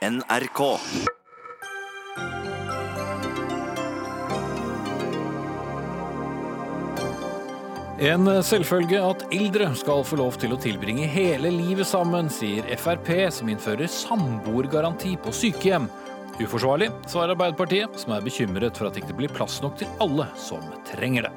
NRK. En selvfølge at eldre skal få lov til å tilbringe hele livet sammen, sier Frp, som innfører samboergaranti på sykehjem. Uforsvarlig, svarer Arbeiderpartiet, som er bekymret for at det ikke blir plass nok til alle som trenger det.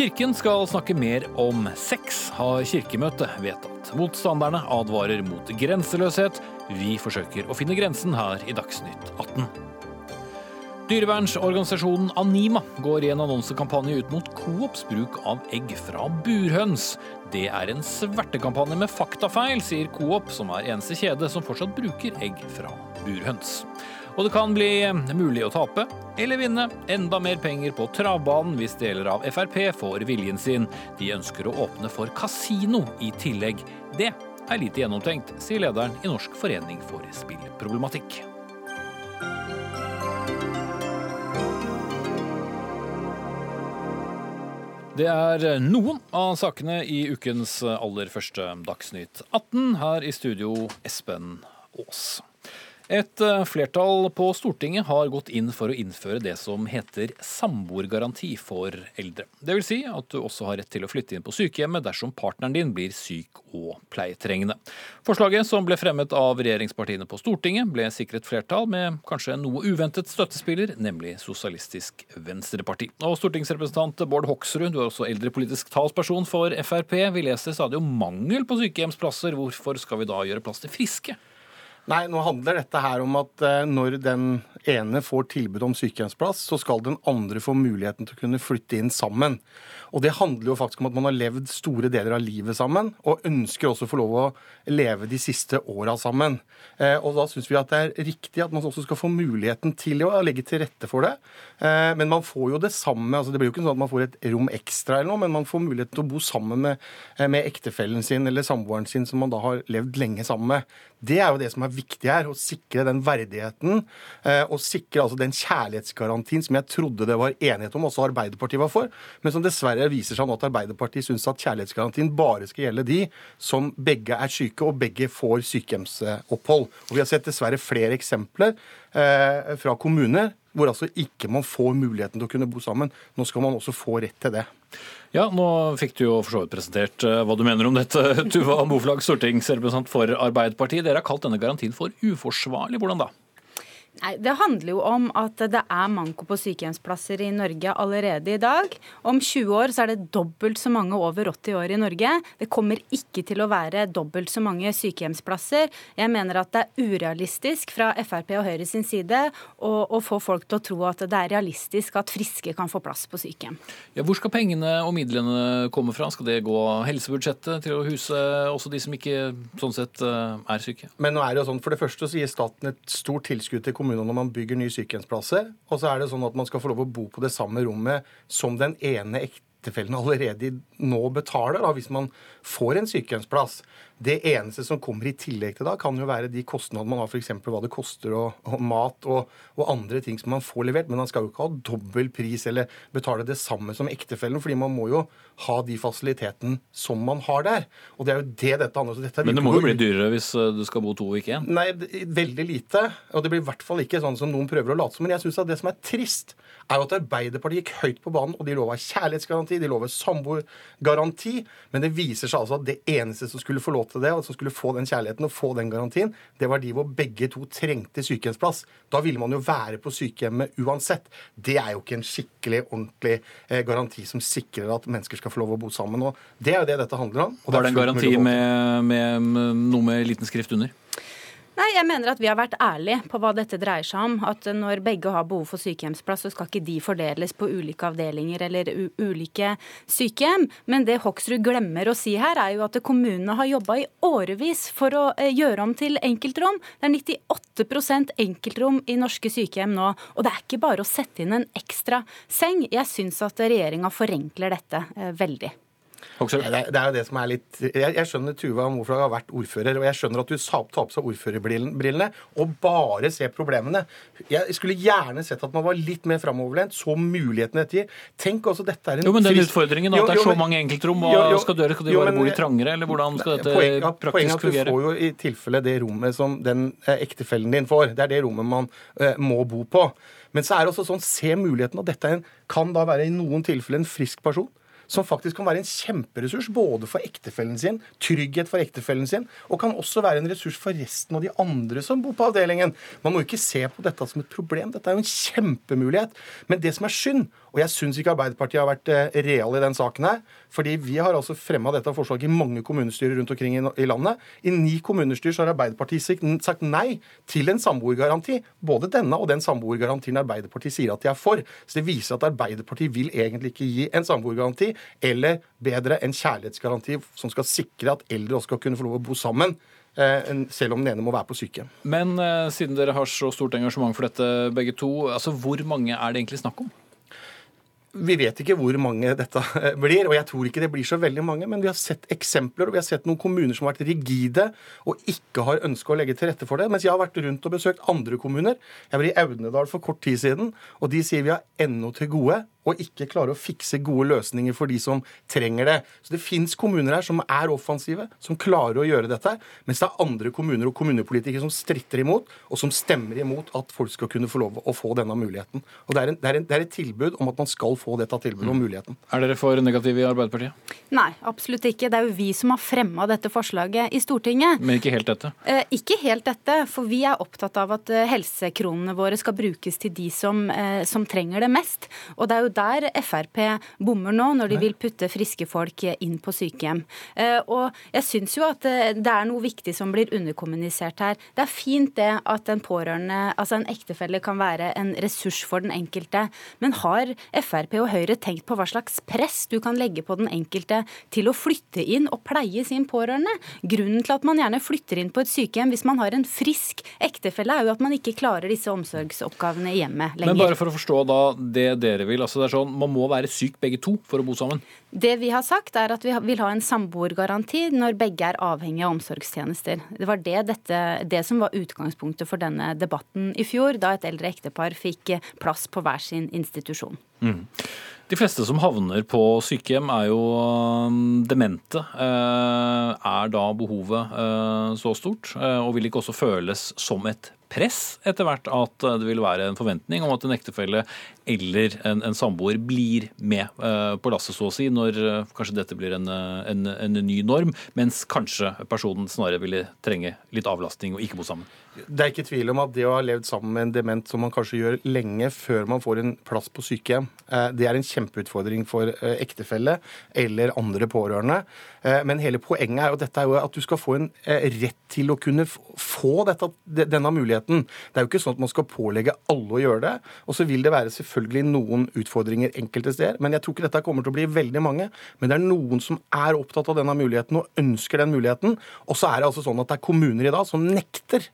Kirken skal snakke mer om sex, har Kirkemøtet vedtatt. Motstanderne advarer mot grenseløshet. Vi forsøker å finne grensen her i Dagsnytt 18. Dyrevernsorganisasjonen Anima går i en annonsekampanje ut mot Coops bruk av egg fra burhøns. Det er en svertekampanje med faktafeil, sier Coop, som er eneste kjede som fortsatt bruker egg fra burhøns. Og det kan bli mulig å tape eller vinne enda mer penger på travbanen hvis deler av Frp får viljen sin. De ønsker å åpne for kasino i tillegg. Det er lite gjennomtenkt, sier lederen i Norsk forening for spillproblematikk. Det er noen av sakene i ukens aller første Dagsnytt 18. Her i studio, Espen Aas. Et eh, flertall på Stortinget har gått inn for å innføre det som heter samboergaranti for eldre. Det vil si at du også har rett til å flytte inn på sykehjemmet dersom partneren din blir syk og pleietrengende. Forslaget som ble fremmet av regjeringspartiene på Stortinget, ble sikret flertall med kanskje en noe uventet støttespiller, nemlig Sosialistisk Venstreparti. Og stortingsrepresentant Bård Hoksrud, du er også eldrepolitisk talsperson for Frp. Vi leser stadig om mangel på sykehjemsplasser. Hvorfor skal vi da gjøre plass til friske? Nei, nå handler dette her om at eh, når den ene får tilbud om sykehjemsplass, så skal den andre få muligheten til å kunne flytte inn sammen. Og det handler jo faktisk om at man har levd store deler av livet sammen, og ønsker også å få lov å leve de siste åra sammen. Eh, og da syns vi at det er riktig at man også skal få muligheten til å legge til rette for det. Eh, men man får jo det samme. altså Det blir jo ikke sånn at man får et rom ekstra eller noe, men man får muligheten til å bo sammen med, med ektefellen sin eller samboeren sin som man da har levd lenge sammen med. Det er jo det som er viktig her, å sikre den verdigheten. Og sikre altså den kjærlighetsgarantien som jeg trodde det var enighet om, også Arbeiderpartiet var for, men som dessverre viser seg nå at Arbeiderpartiet syns at kjærlighetsgarantien bare skal gjelde de som begge er syke og begge får sykehjemsopphold. Og Vi har sett dessverre flere eksempler eh, fra kommuner hvor altså ikke man får muligheten til å kunne bo sammen. Nå skal man også få rett til det. Ja, nå fikk du jo for så vidt presentert uh, hva du mener om dette, Tuva Moflag, stortingsrepresentant for Arbeiderpartiet. Dere har kalt denne garantien for uforsvarlig. Hvordan da? Nei, Det handler jo om at det er manko på sykehjemsplasser i Norge allerede i dag. Om 20 år så er det dobbelt så mange over 80 år i Norge. Det kommer ikke til å være dobbelt så mange sykehjemsplasser. Jeg mener at det er urealistisk fra Frp og Høyre sin side å, å få folk til å tro at det er realistisk at friske kan få plass på sykehjem. Ja, hvor skal pengene og midlene komme fra? Skal det gå helsebudsjettet til å huse også de som ikke sånn sett eh, er syke? Men nå er det jo sånn, For det første så gir staten et stort tilskudd til kommunene når man bygger nye sykehjemsplasser. Og så er det sånn at man skal få lov å bo på det samme rommet som den ene ektefellen allerede nå betaler, da, hvis man får en sykehjemsplass. Det eneste som kommer i tillegg til da, kan jo være de kostnadene man har, f.eks. hva det koster og, og mat og, og, andre ting som man får levert. Men man skal jo ikke ha dobbel pris eller betale det samme som ektefellen, fordi man må jo ha de fasilitetene som man har der. Og det er jo det dette handler om. Men det må jo bli dyrere hvis eh, du skal bo to og ikke én? Nei, veldig lite. Og det blir i hvert fall ikke sånn som noen prøver å late som. Men jeg syns det som er trist, er jo at Arbeiderpartiet gikk høyt på banen, og de lova kjærlighetsgaranti, de lover samboergaranti, men det viser seg altså at det eneste som skulle få lov til det, og som skulle få den kjærligheten og få den garantien, det var de hvor begge to trengte sykehjemsplass. Da ville man jo være på sykehjemmet uansett. Det er jo ikke en skikkelig, ordentlig eh, garanti som sikrer at mennesker skal få lov å bo sammen. Og det er jo det dette handler om. var det en garanti med, med, med noe med liten skrift under? Nei, jeg mener at vi har vært ærlige på hva dette dreier seg om. At når begge har behov for sykehjemsplass, så skal ikke de fordeles på ulike avdelinger eller ulike sykehjem. Men det Hoksrud glemmer å si her, er jo at kommunene har jobba i årevis for å eh, gjøre om til enkeltrom. Det er 98% enkeltrom i norske sykehjem nå. Og det er ikke bare å sette inn en ekstra seng. Jeg syns at regjeringa forenkler dette eh, veldig. Det, det er jo det som er litt Jeg, jeg skjønner Tuva Moflag har vært ordfører, og jeg skjønner at du tar på seg ordførerbrillene og bare ser problemene. Jeg skulle gjerne sett at man var litt mer framoverlent, så mulighetene dette gir. Tenk også, dette er en Jo, men den frisk- utfordringen, Jo, at det er så men- mange enkeltrom, Jo, jo, hva skal gjøre? Skal de bare bo litt trangere, eller hvordan skal dette Poeng- ja, praktisk Poenget er at fungere? du får jo i tilfelle det rommet som den eh, ektefellen din får. Det er det rommet man eh, må bo på. Men så er det også sånn, se muligheten. Og dette en, kan da være i noen tilfeller en frisk person. Som faktisk kan være en kjemperessurs både for ektefellen sin, trygghet for ektefellen sin, og kan også være en ressurs for resten av de andre som bor på avdelingen. Man må ikke se på dette som et problem. Dette er jo en kjempemulighet. Men det som er synd, og jeg syns ikke Arbeiderpartiet har vært eh, real i den saken her, fordi vi har altså fremma dette forslaget i mange kommunestyrer rundt omkring i, landet. I ni kommunestyrer så har Arbeiderpartiet sagt, sagt nei til en samboergaranti. Både denne og den samboergarantien Arbeiderpartiet sier at de er for. Så det viser at Arbeiderpartiet vil egentlig ikke gi en samboergaranti, eller bedre en kjærlighetsgaranti som skal sikre at eldre også skal kunne få lov å bo sammen. eh, Selv om den ene må være på sykehjem. Men eh, siden dere har så stort engasjement for dette begge to, altså hvor mange er det egentlig snakk om? Vi vet ikke hvor mange dette blir, og jeg tror ikke det blir så veldig mange. Men vi har sett eksempler, og vi har sett noen kommuner som har vært rigide og ikke har ønska å legge til rette for det. Mens jeg har vært rundt og besøkt andre kommuner. Jeg var i Audnedal for kort tid siden, og de sier vi har ennå til gode og ikke klarer å fikse gode løsninger for de som trenger det. Så det fins kommuner her som er offensive, som klarer å gjøre dette. Mens det er andre kommuner og kommunepolitikere som stritter imot, og som stemmer imot at folk skal kunne få lov å få denne muligheten. Og det er, en, det er, en, det er et tilbud om at man skal få dette tilbudet og muligheten. Er dere for negative i Arbeiderpartiet? Nei, absolutt ikke. Det er jo vi som har fremma dette forslaget i Stortinget. Men ikke helt dette? Eh, ikke helt dette, for vi er opptatt av at eh, helsekronene våre skal brukes til de som, eh, som trenger det mest. Og det er jo der Frp bommer nå, når de vil putte friske folk inn på sykehjem. Eh, og jeg syns jo at eh, det er noe viktig som blir underkommunisert her. Det er fint det at en pårørende, altså en ektefelle, kan være en ressurs for den enkelte. Men har Frp og Høyre tenkt på hva slags press du kan legge på den enkelte til å flytte inn og pleie sin pårørende? Grunnen til at man gjerne flytter inn på et sykehjem hvis man har en frisk ektefelle, er jo at man ikke klarer disse omsorgsoppgavene i hjemmet lenger. Men bare for å forstå da det dere vil. altså det er sånn, Man må være syk begge to for å bo sammen. Det vi har sagt, er at vi vil ha en samboergaranti når begge er avhengige av omsorgstjenester. Det var det, dette, det som var utgangspunktet for denne debatten i fjor, da et eldre ektepar fikk plass på hver sin institusjon. De fleste som havner på sykehjem er jo um, demente. Eh, Er da behovet eh, så stort, eh, og vil ikke også føles som et press etter hvert at eh, det vil være en forventning om at en ektefelle eller en, en samboer blir med eh, på lasset, så å si, når eh, kanskje dette blir en, en, en ny norm, mens kanskje personen snarere ville trenge litt avlastning og ikke bo sammen. Det er ikke tvil om at det å ha levd sammen med en dement som man kanskje gjør lenge før man får en plass på sykehjem, eh, det er en kjempeutfordring for eh, ektefelle eller andre pårørende. Eh, Men hele poenget er jo dette er jo at du skal få en rett til å kunne få dette, denne muligheten. Det er jo ikke sånn at man skal pålegge alle å gjøre det. Og så vil det være selvfølgelig noen utfordringer enkelte steder. Men jeg tror ikke dette kommer til å bli veldig mange. Men det er noen som er opptatt av denne muligheten og ønsker den muligheten. Og så er det altså sånn at det er kommuner i dag som nekter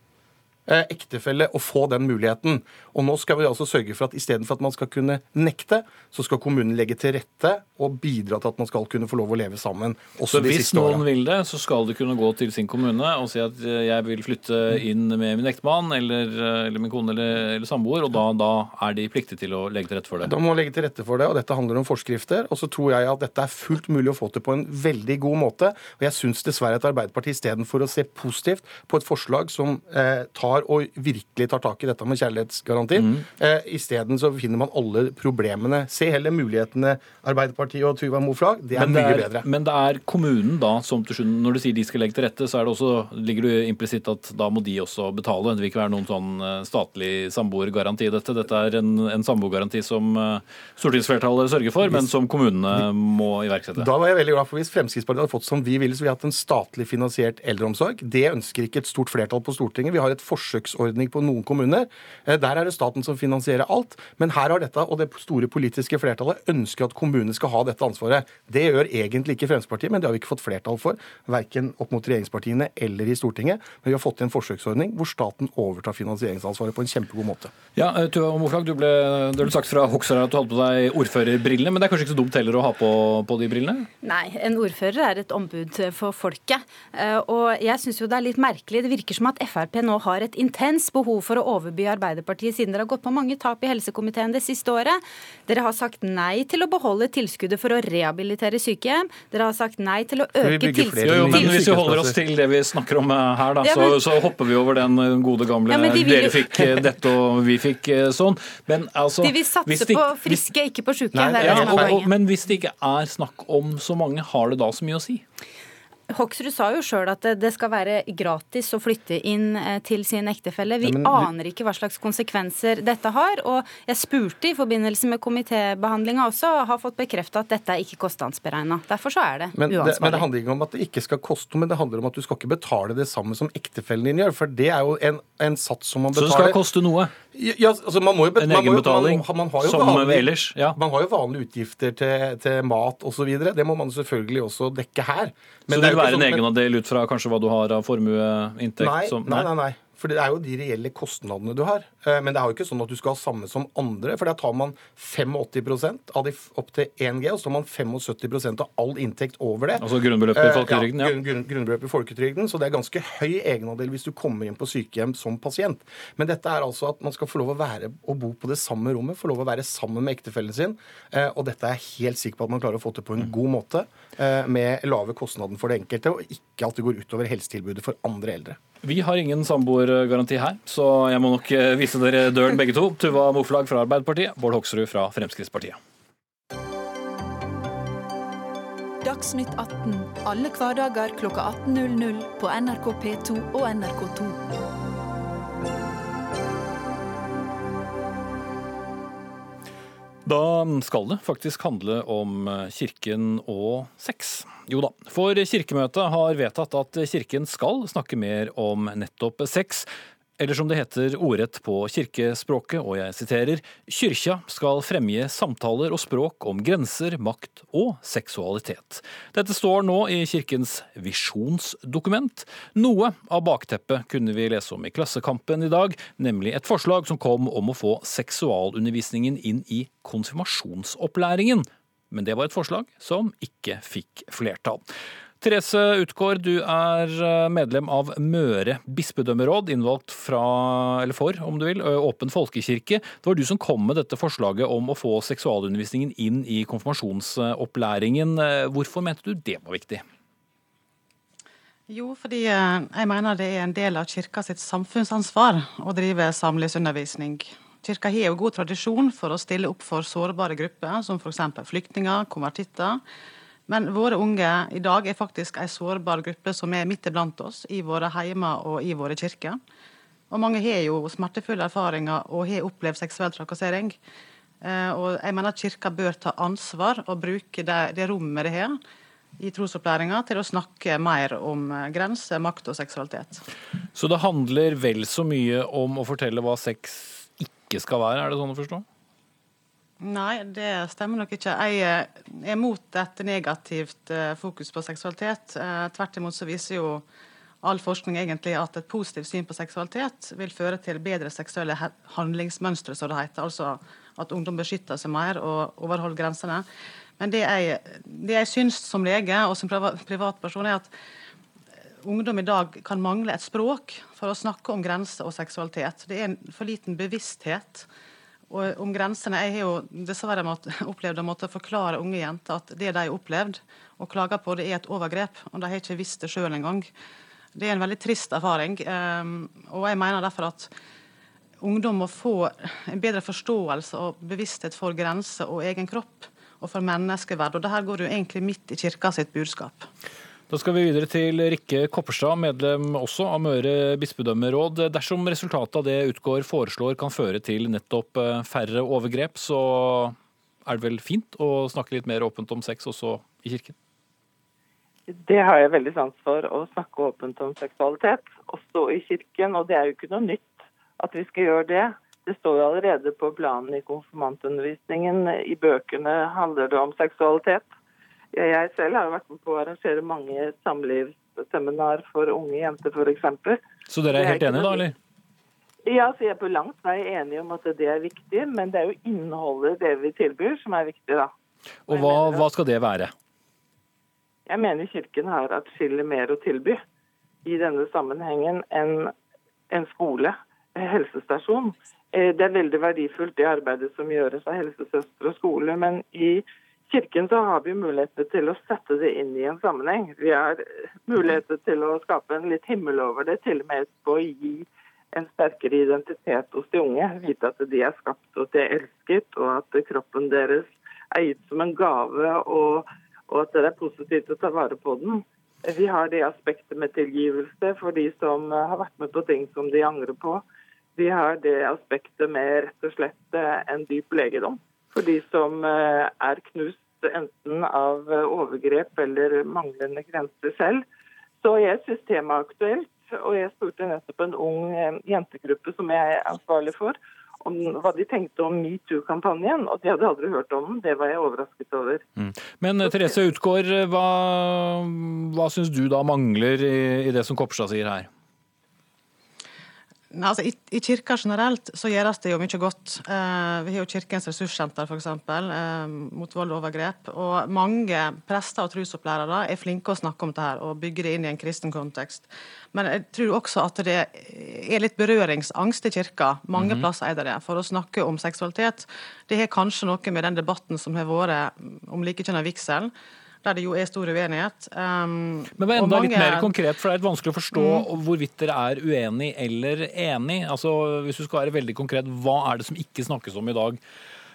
ektefelle å få den muligheten. Og nå skal vi altså sørge for at istedenfor at man skal kunne nekte, så skal kommunen legge til rette og bidra til at man skal kunne få lov å leve sammen. Så Også de hvis noen årene. vil det, så skal du kunne gå til sin kommune og si at eh, jeg vil flytte inn med min ektemann eller, eh, eller min kone eller, eller samboer, og da, da er de pliktige til å legge til rette for det. Da må man legge til rette for det, og dette handler om forskrifter. Og så tror jeg at dette er fullt mulig å få til på en veldig god måte. Og jeg syns dessverre at Arbeiderpartiet istedenfor å se positivt på et forslag som eh, tar og virkelig tar tak i dette med kjærlighetsgarantien, eh, isteden så finner man alle problemene. Se heller mulighetene, Arbeiderpartiet og Tuva Moflag. Det er Men mye det er, bedre. men det er kommunen da som til slutt Når du sier de skal legge til rette, så er det også, ligger det implisitt at da må de også betale. Det vil ikke være noen sånn eh, statlig samboergaranti i dette. Dette er en, en samboergaranti som eh, stortingsflertallet sørger for, men som kommunene må iverksette. Da var jeg veldig glad for Hvis Fremskrittspartiet hadde fått som vi ville, så vi hatt en statlig finansiert eldreomsorg. Det ønsker ikke et stort flertall på Stortinget. Vi har et forslag forsøksordning på noen kommuner. Eh, Der er det staten som finansierer alt. Men her har dette, og det store politiske flertallet ønsker at kommunene skal ha dette ansvaret. Det gjør egentlig ikke Fremskrittspartiet, men det har vi ikke fått flertall for. Verken opp mot regjeringspartiene eller i Stortinget. Men vi har fått til en forsøksordning hvor staten overtar finansieringsansvaret på en kjempegod måte. Ja, eh, Tuva Moflag, du ble, du ble sagt fra Hoksrud at du hadde på deg ordførerbrillene, men det er kanskje ikke så dumt heller å ha på, på de brillene? Nei, en ordfører er et ombud for folket. Eh, Og jeg syns jo det er litt merkelig. Det virker som at Frp nå har et intenst behov for å overby Arbeiderpartiet, siden dere har gått på mange tap i helsekomiteen det siste året. Dere har sagt nei til å beholde tilskuddet for å rehabilitere sykehjem. Dere har sagt nei til å øke tilskuddet Jo, jo, men hvis vi holder oss til det vi snakker om eh, her, da, Ja, så, men- så hopper vi over den eh, gode gamle Ja, de vil dere fikk eh, dette og vi fikk sånn. Men altså De vil hvis satse det på friske, ikke på sjuke. Nei, Ja, og, og, men hvis det ikke er snakk om så mange, har det da så mye å si? Hoksrud sa jo sjøl at det- skal være gratis å flytte inn eh, til sin ektefelle. Vi Ja, men du- aner ikke hva slags konsekvenser dette har. Og jeg spurte i forbindelse med komitébehandlinga også, og har fått bekrefta at dette er ikke kostnadsberegna. Derfor så er det Men det, men det handler ikke om at det ikke skal koste noe, men det handler om at du skal ikke betale det samme som ektefellen din gjør. For det er jo en, en sats som man betaler. Så det skal koste noe? Ja, altså man må jo, En egenbetaling, man, man man jo som vanlige- ellers, ja. Man har jo vanlige utgifter til, til mat osv. Det må man selvfølgelig også dekke her. Så det vil være en sånn- men- egenandel ut fra kanskje hva du har av formueinntekt? Nei, som- nei, nei, nei. For det er jo de reelle kostnadene du har. Eh, Men det er jo ikke sånn at du skal ha samme som andre. For da tar man 85% av de opp til 1G, og så tar man 75% av all inntekt over det. Altså grunnbeløpet i Eh, folketrygden? Ja, Ja. grunn, grunn, grunnbeløpet i folketrygden. Så det er ganske høy egenandel hvis du kommer inn på sykehjem som pasient. Men dette er altså at man skal få lov å være og bo på det samme rommet, få lov å være sammen med ektefellen sin. Eh, Og dette er jeg helt sikker på at man klarer å få til på en god måte, med lave kostnader for det enkelte, og ikke at det går utover helsetilbudet for andre eldre. Vi har ingen samboergaranti her, så jeg må nok eh, vise dere døren begge to. Tuva Moflag fra Arbeiderpartiet, Bård Hoksrud fra Fremskrittspartiet. Dagsnytt 18 alle hverdager klokka 18.00 på NRK P2 og NRK2. Da skal det faktisk handle om kirken og sex. Jo da, for Kirkemøtet har vedtatt at kirken skal snakke mer om nettopp sex. Eller som det heter ordrett på kirkespråket, og jeg siterer, kyrkja skal fremje samtaler og språk om grenser, makt og seksualitet. Dette står nå i kirkens visjonsdokument. Noe av bakteppet kunne vi lese om i Klassekampen i dag, nemlig et forslag som kom om å få seksualundervisningen inn i konfirmasjonsopplæringen. Men det var et forslag som ikke fikk flertall. Therese Utgård, du er medlem av Møre bispedømmeråd, innvalgt fra, eller for, om du vil, Åpen folkekirke. Det var du som kom med dette forslaget om å få seksualundervisningen inn i konfirmasjonsopplæringen. Hvorfor mente du det var viktig? Jo, fordi eh, jeg mener det er en del av kirka sitt samfunnsansvar å drive samlivsundervisning. Kirka har jo god tradisjon for å stille opp for sårbare grupper, som f.eks. flyktninger, konvertitter. Men våre unge i dag er faktisk en sårbar gruppe som er midt iblant oss, i våre heimer og i våre kirker. Og mange har jo smertefulle erfaringer og har opplevd seksuell trakassering. Eh, Og jeg mener at Kirka bør ta ansvar og bruke det, det rommet det har i trosopplæringa til å snakke mer om eh, grenser, makt og seksualitet. Så det handler vel så mye om å fortelle hva sex ikke skal være, er det sånn å forstå? Nei, det stemmer nok ikke. Jeg eh, er mot et negativt eh, fokus på seksualitet. Eh, Tvert imot så viser jo all forskning egentlig at et positivt syn på seksualitet vil føre til bedre seksuelle handlingsmønstre, som det heter. Altså at ungdom beskytter seg mer og overholder grensene. Men det jeg, det jeg syns som lege og som privatperson, er at ungdom i dag kan mangle et språk for å snakke om grenser og seksualitet. Det er en for liten bevissthet og om grensene. Jeg har jo dessverre opplevd å måtte forklare unge jenter at det de har opplevd og klager på, det er et overgrep. Og de har ikke visst det sjøl engang. Det er en veldig trist erfaring. Um, og jeg mener derfor at ungdom må få en bedre forståelse og bevissthet for grenser og egen kropp og for menneskeverd. Og det her går jo egentlig midt i kirka sitt budskap. Da skal vi videre til Rikke Kopperstad, medlem også av Møre bispedømmeråd. Dersom resultatet av det Utgård foreslår kan føre til nettopp eh, færre overgrep, så er det vel fint å snakke litt mer åpent om sex også i kirken? Det har jeg veldig sans for, å snakke åpent om seksualitet, også i kirken. Og det er jo ikke noe nytt at vi skal gjøre det. Det står jo allerede på planen i konfirmantundervisningen. I bøkene handler det om seksualitet. Jeg selv har jo vært med på å arrangere mange samlivsseminar for unge jenter, f.eks. Så dere er helt enige da, eller? Ja, så jeg er på langt vei enig om at det er viktig, men det er jo innholdet det vi tilbyr som er viktig, da. Og hva, hva skal det være? Jeg mener Kirken har atskillig mer å tilby i denne sammenhengen enn en skole, en helsestasjon. Eh, det er veldig verdifullt det arbeidet som gjøres av helsesøstre og skole, men i Kirken så har vi muligheter til å sette det inn i en sammenheng. Vi har muligheter til å skape en litt himmel over det, til og med på å gi en sterkere identitet hos de unge. Vite at de er skapt og at de er elsket, og at kroppen deres er gitt som en gave, og, og at det er positivt å ta vare på den. Vi har det aspektet med tilgivelse for de som har vært med på ting som de angrer på. Vi har det aspektet med rett og slett en dyp legedom for de som eh, er knust enten av eh, overgrep eller manglende grenser selv. Så jeg syns temaet er aktuelt. Og jeg spurte nettopp en ung eh, jentegruppe som jeg er ansvarlig for, om hva de tenkte om metoo-kampanjen. Og de hadde aldri hørt om den. Det var jeg overrasket over. Mm. Men Therese Utgård, hva, hva syns du da mangler i, i det som Kopstad sier her? Altså, i, I kirka generelt så gjøres det jo mye godt. Eh, vi har jo Kirkens ressurssenter f.eks. Eh, mot vold og overgrep. Og mange prester og trosopplærere er flinke å snakke om det her og bygge det inn i en kristen kontekst. Men jeg tror også at det er litt berøringsangst i kirka. Mange mm -hmm. plasser er det det. For å snakke om seksualitet. Det har kanskje noe med den debatten som har vært om likekjønna vigsel der det jo er stor uenighet. Um, Men enda mange... litt mer konkret, for det er litt vanskelig å forstå mm. hvorvidt dere er uenig eller enig. Altså, Hvis du skal være veldig konkret, hva er det som ikke snakkes om i dag,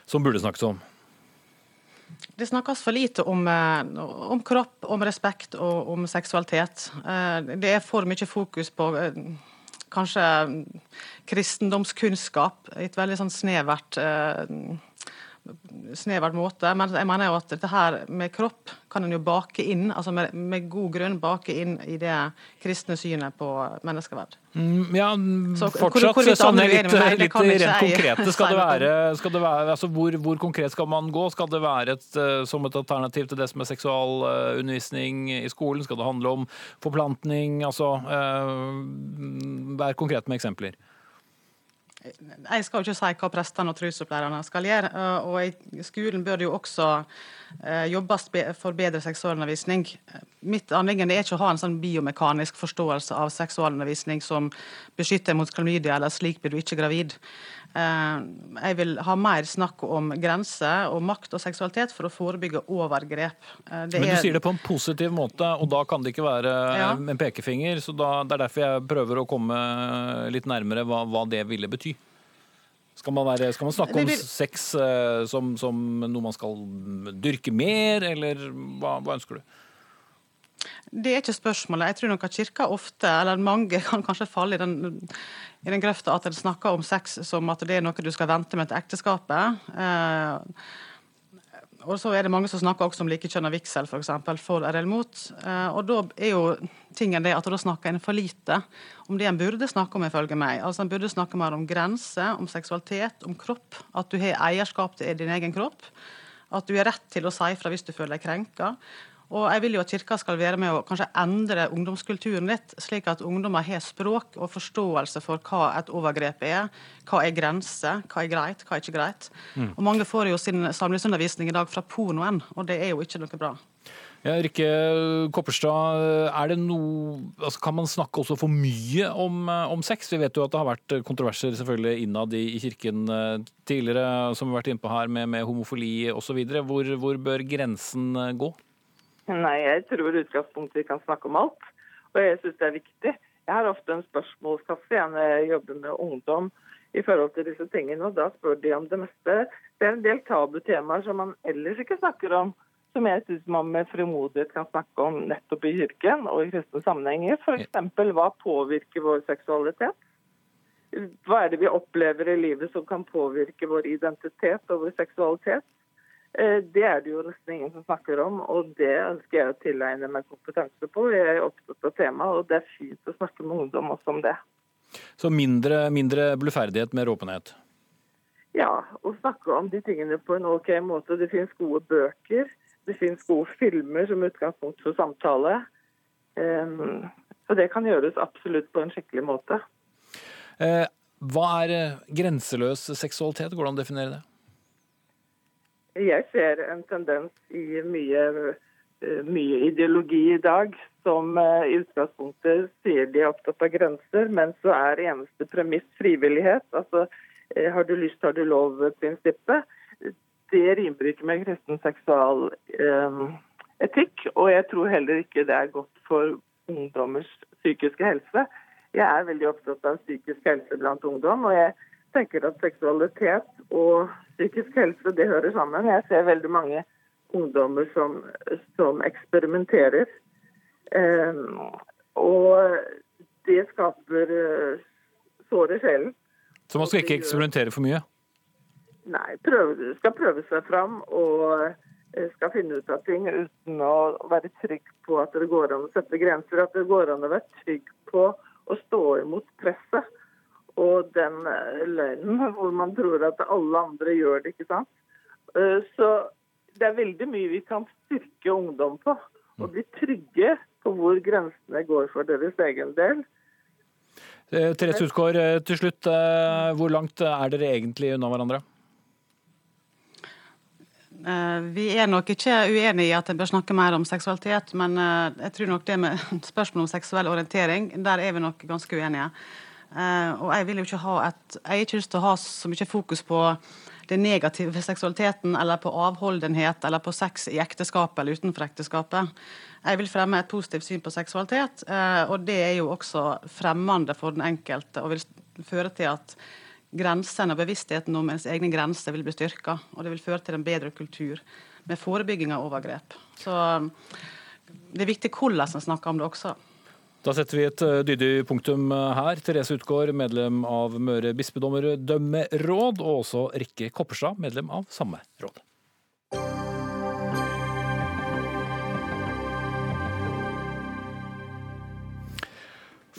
som burde snakkes om? Det snakkes for lite om, eh, om, kropp, om respekt og om seksualitet. Eh, det er for mye fokus på eh, kanskje kristendomskunnskap i et veldig sånn snevert snevert måte. Men jeg mener jo at dette her med kropp kan en jo bake inn, altså med, med god grunn bake inn i det kristne synet på menneskeverd. Mm, ja, Så, fortsatt hvor, hvor sånn litt, meg, litt rent konkrete. Skal det være, skal det være altså hvor, hvor, konkret skal man gå? Skal det være et, eh, som et alternativ til det som er seksualundervisning i skolen? Skal det handle om forplantning? Altså, uh, vær konkret med eksempler. Jeg skal jo ikke si hva prestene og trosopplærerne skal gjøre. Eh, og I skolen bør det jo også eh, jobbes for bedre seksualundervisning. Mitt anliggende er ikke å ha en sånn biomekanisk forståelse av seksualundervisning som beskytter mot klamydia eller 'slik blir du ikke gravid'. Eh, jeg vil ha mer snakk om grenser og makt og seksualitet for å forebygge overgrep. Det Men du er... sier det på en positiv måte, og da kan det ikke være ja. en pekefinger. så da, Det er derfor jeg prøver å komme litt nærmere hva, hva det ville bety. Skal man, være, skal man snakke om sex som, som, noe man skal dyrke mer, eller hva, hva, ønsker du? Det er ikke spørsmålet. Jeg tror nok at kirka ofte, eller mange, kan kanskje falle i den, i den grøfta at en snakker om sex som at det er noe du skal vente med til ekteskapet. Eh, og så er det mange som snakker også om likekjønna vigsel, f.eks. For, for eller imot. Eh, og da er jo tingen det at da snakker en for lite om det en burde snakke om, ifølge meg. Altså En burde snakke mer om grenser, om seksualitet, om kropp. At du har eierskap til din egen kropp. At du har rett til å si fra hvis du føler deg krenka. Og jeg vil jo at Kirka skal være med å kanskje endre ungdomskulturen litt, slik at ungdommer har språk og forståelse for hva et overgrep er, hva er grenser, hva er greit, hva er ikke greit. Mm. Og Mange får jo sin samlingsundervisning i dag fra pornoen, og det er jo ikke noe bra. Ja, Rikke Kopperstad, er det noe, altså kan man snakke også for mye om, om, sex? Vi vet jo at det har vært kontroverser selvfølgelig innad i, i kirken eh, tidligere, som vi har vært innpå her, med, med homofili osv. Hvor, hvor bør grensen gå? Nei, jeg tror utgangspunktet vi kan snakke om alt. Og jeg syns det er viktig. Jeg har ofte en spørsmålskasse når jeg jobber med ungdom i forhold til disse tingene, og da spør de om det meste. Det er en del tabutemaer som man ellers ikke snakker om, som jeg syns man med frimodighet kan snakke om nettopp i kirken og i kristne sammenhenger. F.eks. hva påvirker vår seksualitet? Hva er det vi opplever i livet som kan påvirke vår identitet og vår seksualitet? Eh, Det er det jo nesten ingen som snakker om, og det ønsker jeg å tilegne meg kompetanse på. Jeg er opptatt av temaet, og det er fint å snakke med ungdom også om det. Så mindre, mindre bluferdighet, mer åpenhet. Ja, å snakke om de tingene på en OK måte. Det finnes gode bøker, det finnes gode filmer som utgangspunkt for samtale. Um, så det kan gjøres absolutt på en skikkelig måte. Eh, hva er eh, grenseløs seksualitet? Hvordan definerer du definere det? Jeg ser en tendens i mye, eh, mye ideologi i dag som eh, i utgangspunktet sier de er opptatt av grenser, men så er eneste premiss frivillighet. Altså eh, har du lyst, har du lov-prinsippet. Det rimer ikke med kristen seksualetikk, og jeg tror heller ikke det er godt for ungdommers psykiske helse. Jeg er veldig opptatt av psykisk helse blant ungdom, og jeg tenker at seksualitet og psykisk helse det hører sammen. Jeg ser veldig mange ungdommer som, som eksperimenterer. Eh, og det skaper eh, sår i sjelen. Så man skal ikke eksperimentere for mye? Nei, prøve, skal prøve seg fram og eh, skal finne ut av ting uten å være trygg på at det går an å sette grenser. At det går an å være trygg på å stå imot presset og den lønnen løgnen hvor man tror at alle andre gjør det, ikke sant. Eh, Så det er veldig mye vi kan styrke ungdom på. Og bli trygge på hvor grensene går for deres egen del. Eh, Therese Utgaard, eh, til slutt. eh, Hvor langt er dere egentlig unna hverandre? Eh, Vi er nok ikke uenige i at en bør snakke mer om seksualitet, men eh, jeg tror nok det med spørsmålet om seksuell orientering, der er vi nok ganske uenige. Eh, Og jeg vil jo ikke ha et Jeg har ikke lyst til å ha så mye fokus på det negative ved seksualiteten, eller på avholdenhet, eller på sex i ekteskapet eller utenfor ekteskapet. Jeg vil fremme et positivt syn på seksualitet, eh, og det er jo også fremmende for den enkelte og vil føre til at grensene og bevisstheten om ens egne grenser vil bli styrka. Og det vil føre til en bedre kultur med forebygging av overgrep. Så um, det er viktig hvordan en snakker om det også. Da setter vi et eh, dydig punktum eh, her. Therese Utgaard, medlem av Møre bispedømmerdømmeråd, og også Rikke Kopperstad, medlem av samme råd.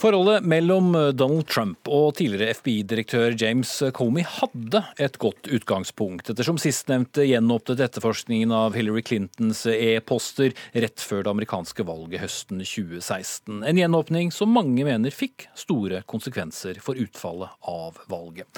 Forholdet mellom Donald Trump og tidligere FBI-direktør James Comey hadde et godt utgangspunkt, ettersom sistnevnte gjenåpnet etterforskningen av Hillary Clintons e-poster rett før det amerikanske valget høsten 2016. En gjenåpning som mange mener fikk store konsekvenser for utfallet av valget.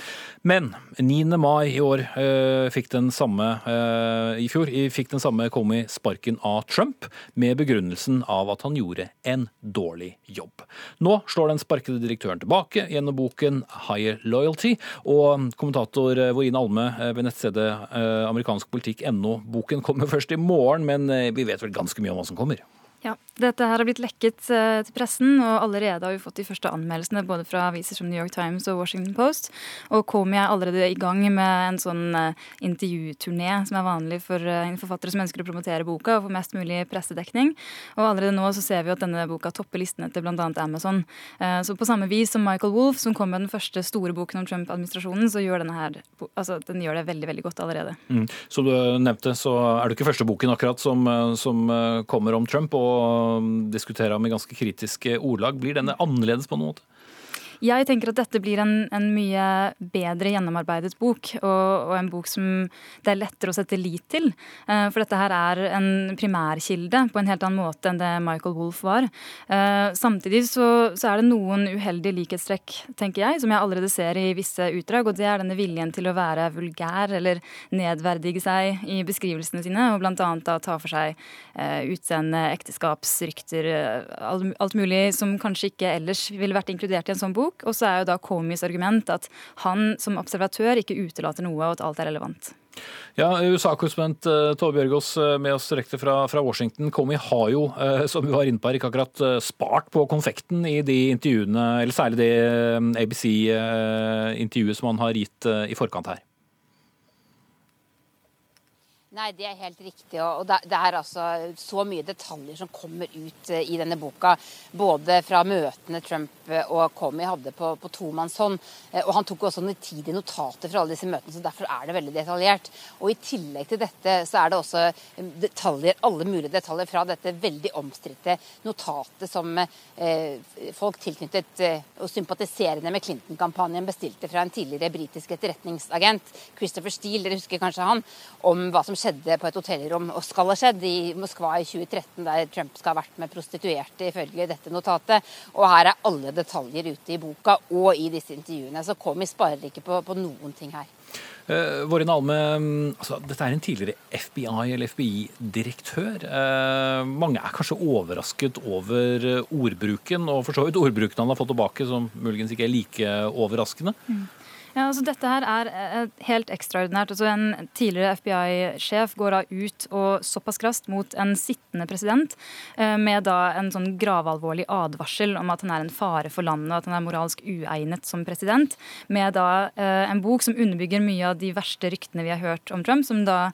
Men 9. mai i år øh, fikk den samme øh, i fjor fikk den samme Comey sparken av Trump, med begrunnelsen av at han gjorde en dårlig jobb. Nå slår den sparkede direktøren tilbake gjennom boken Higher Loyalty. Og kommentator Vorine Alme ved nettstedet eh, amerikanskpolitikk.no. Boken kommer først i morgen, men eh, vi vet vel ganske mye om hva som kommer? Ja, Dette her har blitt lekket eh, til pressen, og allerede har vi fått de første anmeldelsene både fra aviser som New York Times og Washington Post. Og Komi er allerede i gang med en sånn eh, intervjuturné som er vanlig for eh, forfattere som ønsker å promotere boka og få mest mulig pressedekning. Og allerede nå så ser vi at denne boka topper listene til bl.a. Amazon. Så på samme vis som Michael Wolff, som kom med den første store boken om Trump-administrasjonen, så gjør denne her altså, den gjør det veldig, veldig godt allerede. Mm. Som du nevnte, så er det ikke første boken akkurat som, som kommer om Trump, og mm, diskuterer ham i ganske kritiske ordlag. Blir denne annerledes på noen måte? Jeg tenker at dette blir en, en mye bedre gjennomarbeidet bok, og, og en bok som det er lettere å sette lit til. Eh, For dette her er en primærkilde på en helt annen måte enn det Michael Wolff var. Eh, Samtidig så, så er det noen uheldige likhetstrekk, tenker jeg, som jeg allerede ser i visse utdrag, og det er denne viljen til å være vulgær eller nedverdige seg i beskrivelsene sine, og blant annet da ta for seg eh, utseende, ekteskapsrykter, alt mulig som kanskje ikke ellers ville vært inkludert i en sånn bok. Og så er jo da Komi's argument at han som observatør ikke utelater noe, og at alt er relevant. Ja, USA-korrespondent eh, Tove Bjørgaas eh, med oss direkte fra, fra Washington. Comey har jo, eh, som vi var inne på her, ikke akkurat spart på konfekten i de intervjuene, eller særlig det ABC-intervjuet som han har gitt i forkant her. Nei, det er helt riktig. Og det, er altså så mye detaljer som kommer ut eh, i denne boka. Både fra møtene Trump eh, og Comey hadde på, på tomannshånd. Eh, og han tok også nitidige notater fra alle disse møtene, så derfor er det veldig detaljert. Og i tillegg til dette så er det også detaljer, alle mulige detaljer fra dette veldig omstridte notatet som folk tilknyttet og sympatiserende med Clinton-kampanjen bestilte fra en tidligere britisk etterretningsagent, Christopher Steele, dere husker kanskje han, om hva som skjedde på et hotellrom, og skal ha skjedd, i Moskva i 2013, der Trump skal ha vært med prostituerte, ifølge dette notatet. Og her er alle detaljer ute i boka og i disse intervjuene. Så Komi sparer ikke på, på noen ting her. Uh, Vårin Alme, altså, dette er en tidligere FBI- eller FBI-direktør. Uh, mange er kanskje overrasket over ordbruken, og for så vidt ordbruken han har fått tilbake, som muligens ikke er like overraskende. Mm. Ja, altså Dette her er eh, helt ekstraordinært. Altså En tidligere FBI-sjef går da ut og såpass krast mot en sittende president eh, med da en sånn gravalvorlig advarsel om at han er en fare for landet, og at han er moralsk uegnet som president, med da eh, en bok som underbygger mye av de verste ryktene vi har hørt om Trump, som da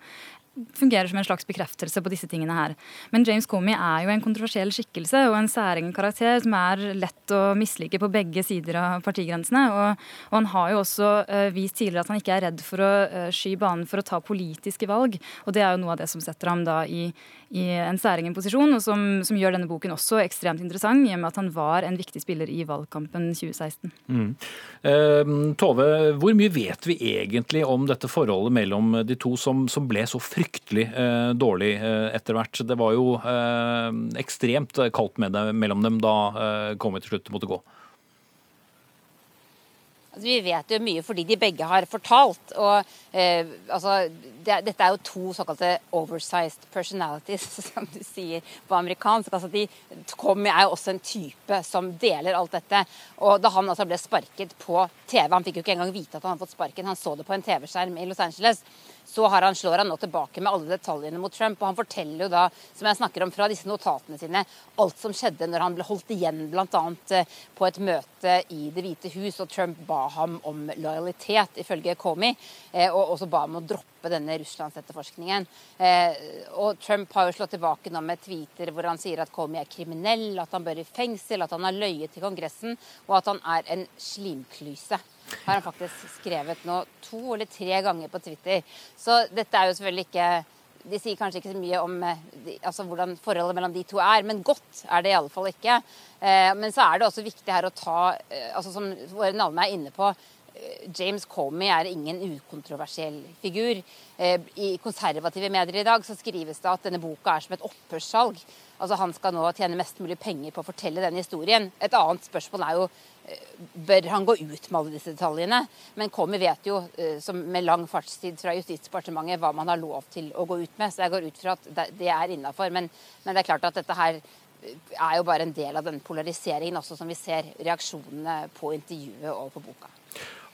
fungerer som en slags bekreftelse på disse tingene her. Men James Comey er jo en kontroversiell skikkelse og en særegen karakter som er lett å mislike på begge sider av partigrensene. Og, og han har jo også uh, vist tidligere at han ikke er redd for å uh, sky banen for å ta politiske valg. Og det er jo noe av det som setter ham da i, i en særegen posisjon, og som, som, gjør denne boken også ekstremt interessant, i og med at han var en viktig spiller i valgkampen 2016. Mm. Uh, Tove, hvor mye vet vi egentlig om dette forholdet mellom de to som, som ble så fryktelig uh, dårlig eh, etter hvert? Det var jo eh, ekstremt kaldt med det mellom dem da eh, Comey til slutt måtte gå. Altså, vi vet jo mye fordi de begge har fortalt. og eh, altså, det, Dette er jo to såkalte oversized personalities, som du sier på amerikansk. altså de, Tommy er jo også en type som deler alt dette. Og da han altså ble sparket på TV Han fikk jo ikke engang vite at han hadde fått sparken, han så det på en TV-skjerm i Los Angeles så han, slår han nå tilbake med alle detaljene mot Trump. Og han forteller jo da, som jeg snakker om fra disse notatene sine, alt som skjedde når han ble holdt igjen bl.a. Eh, på et møte i Det hvite hus, og Trump ba ham om lojalitet, ifølge Comey, eh, og også ba ham å droppe denne russlandsetterforskningen. Eh, og Trump har jo slått tilbake nå med tweeter hvor han sier at Comey er kriminell, at han bør i fengsel, at han har løyet til Kongressen, og at han er en slimklyse har han faktisk skrevet nå to eller tre ganger på Twitter. Så dette er jo selvfølgelig ikke De sier kanskje ikke så mye om eh, altså, hvordan forholdet mellom de to er, men godt er det i alle fall ikke. Eh, men så er det også viktig her å ta, eh, altså som våre navne er inne på, James Comey er ingen ukontroversiell figur. I konservative medier i dag så skrives det at denne boka er som et opphørssalg. Altså Han skal nå tjene mest mulig penger på å fortelle denne historien. Et annet spørsmål er jo bør han gå ut med alle disse detaljene. Men Komi vet jo eh, med lang fartstid fra Justisdepartementet hva man har lov til å gå ut med. Så jeg går ut fra at det er innafor. Men, men, det er klart at dette her eh, er jo bare en del av den polariseringen også som vi ser reaksjonene på intervjuet og på boka.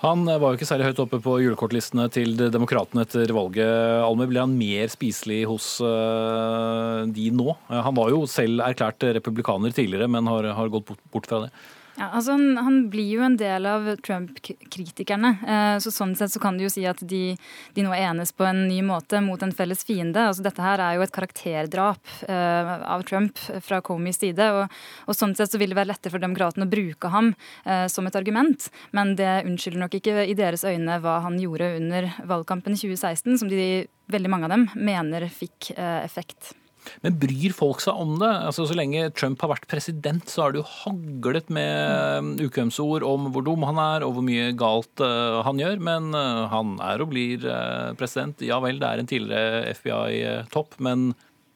Han var jo ikke særlig høyt oppe på julekortlistene til Demokratene etter valget. Alme, ble han mer spiselig hos eh, de nå? Han var jo selv erklært republikaner tidligere, men har, har gått bort, bort fra det. Ja, altså han, han, blir jo en del av Trump-kritikerne. Eh, så Sånn sett så kan du jo si at de, de, nå enes på en ny måte mot en felles fiende. Altså Dette her er jo et karakterdrap eh, av Trump fra Comeys side. Og, og, sånn sett så vil det være lettere for demokratene å bruke ham eh, som et argument. Men det unnskylder nok ikke i deres øyne hva han gjorde under valgkampen i 2016, som de, veldig mange av dem mener fikk eh, effekt. Men bryr folk seg om det? Altså, Så lenge Trump har vært president, så har det jo haglet med um, ukvemsord om hvor dum han er og hvor mye galt uh, han gjør. Men uh, han er og blir president. Ja vel, det er en tidligere FBI-topp, men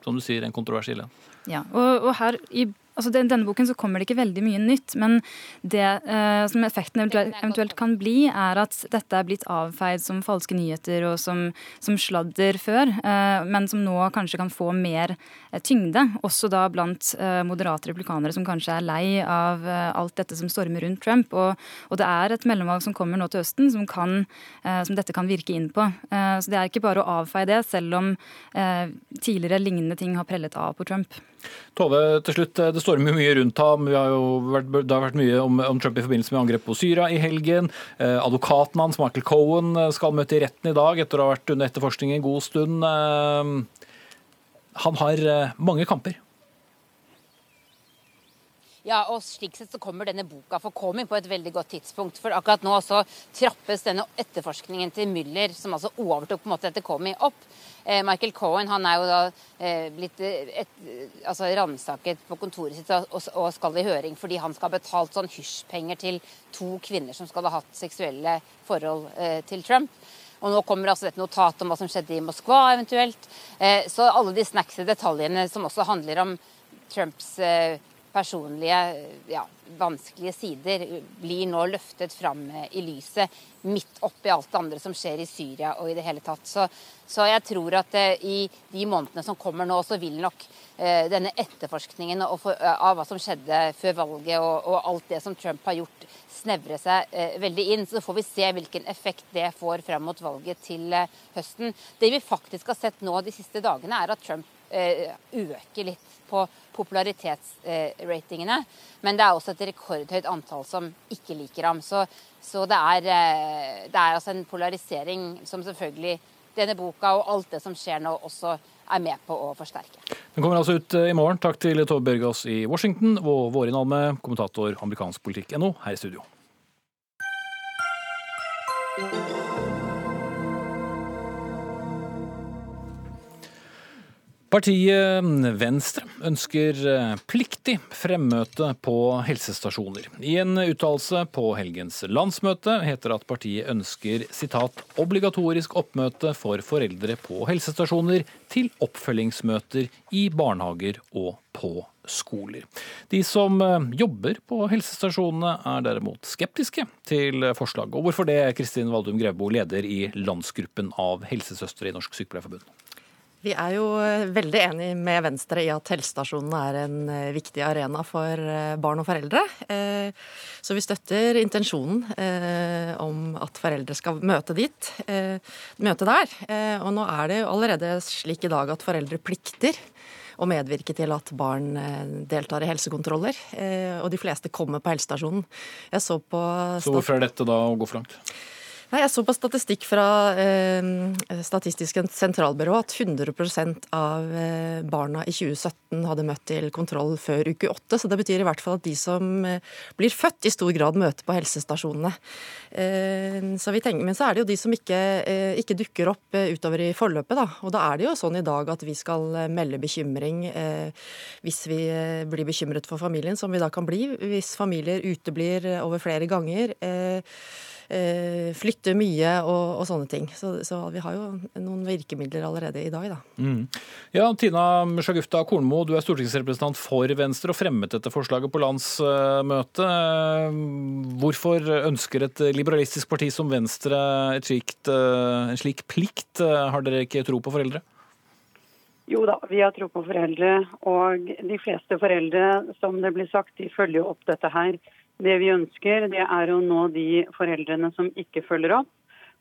som du sier, en kontroversiell en. Ja, og, og her i altså denne boken så kommer det ikke veldig mye nytt, men det eh, som effekten eventuelt, eventuelt, kan bli, er at dette er blitt avfeid som falske nyheter og som, som sladder før, eh, men som nå kanskje kan få mer eh, tyngde. Også da blant eh, moderate replikanere som kanskje er lei av eh, alt dette som stormer rundt Trump. Og, og, det er et mellomvalg som kommer nå til høsten som, kan, eh, som dette kan virke inn på. så det er ikke bare å avfeie det, selv om tidligere lignende ting har prellet av på Trump. Tove, til slutt, det stormer mye rundt ham. Vært, det har vært mye om, om, Trump i forbindelse med angrep på Syria i helgen. Eh, advokaten hans, Michael Cohen, skal møte i retten i dag etter å ha vært under etterforskning en god stund. Eh, han har eh, mange kamper. Ja, og slik sett så kommer denne boka for Comey på et veldig godt tidspunkt. For akkurat nå så trappes denne etterforskningen til Müller, som altså overtok på en måte etter Comey, opp. Eh, Michael Cohen han er jo da eh, blitt eh, et, altså ransaket på kontoret sitt og, og, skal i høring fordi han skal ha betalt sånn hysjpenger til to kvinner som skal ha hatt seksuelle forhold eh, til Trump. Og nå kommer altså dette notatet om hva som skjedde i Moskva eventuelt. Eh, så alle de snacksy detaljene som også handler om Trumps eh, personlige, ja, vanskelige sider blir nå løftet fram i lyset midt oppi alt det andre som skjer i Syria og i det hele tatt. Så, så jeg tror at eh, i de månedene som kommer nå, så vil nok eh, denne etterforskningen for, eh, av hva som skjedde før valget og, og, alt det som Trump har gjort, snevre seg eh, veldig inn. Så får vi se hvilken effekt det får frem mot valget til høsten. Det vi faktisk har sett nå de siste dagene, er at Trump øker litt på popularitetsratingene. Men det er også et rekordhøyt antall som ikke liker ham. Så, så det, er, eh, det er altså en polarisering som selvfølgelig denne boka og alt det som skjer nå, også er med på å forsterke. Den kommer altså ut eh, i morgen. Takk til Tove Bjørgaas i Washington og Vårin Alme, kommentator amerikansk politikk.no, her i studio. Partiet Venstre ønsker eh, pliktig fremmøte på helsestasjoner. I en uttalelse på helgens landsmøte heter det at partiet ønsker citat, 'obligatorisk oppmøte for foreldre på helsestasjoner til oppfølgingsmøter i barnehager og på skoler'. De som eh, jobber på helsestasjonene er derimot skeptiske til forslaget. Og hvorfor det, Kristin Valdum Grevbo, leder i landsgruppen av helsesøstre i Norsk Sykepleierforbund? Vi er jo eh, veldig enig med Venstre i at helsestasjonene er en eh, viktig arena for eh, barn og foreldre. Så vi støtter intensjonen om at foreldre skal møte dit, møte der. Og nå er det jo allerede slik i dag at foreldre plikter å medvirke til at barn deltar i helsekontroller. Og de fleste kommer på helsestasjonen. Jeg så på Så hvorfor er dette da å gå for langt? Nei, Jeg så på statistikk fra eh, Statistisk sentralbyrå at 100 av eh, barna i 2017 hadde møtt til kontroll før uke åtte. Så det betyr i hvert fall at de som eh, blir født, i stor grad møter på helsestasjonene. Eh, så vi tenker, men så er det jo de som ikke, eh, ikke dukker opp eh, utover i forløpet. Da. Og da er det jo sånn i dag at vi skal melde bekymring hvis vi blir bekymret for familien, som vi da kan bli hvis familier uteblir over flere ganger. Eh, flytte mye og, og sånne ting. Så, så, vi har jo noen virkemidler allerede i dag, da. Mm. Ja, Tina Sjagufta Kornmo, du er stortingsrepresentant for Venstre og fremmet dette forslaget på landsmøtet. Hvorfor ønsker et liberalistisk parti som Venstre slikt, en slik plikt? Har dere ikke tro på foreldre? Jo da, vi har tro på foreldre. Og de fleste foreldre, som det blir sagt, de følger opp dette her. Det vi ønsker, det er å nå de foreldrene som ikke følger opp.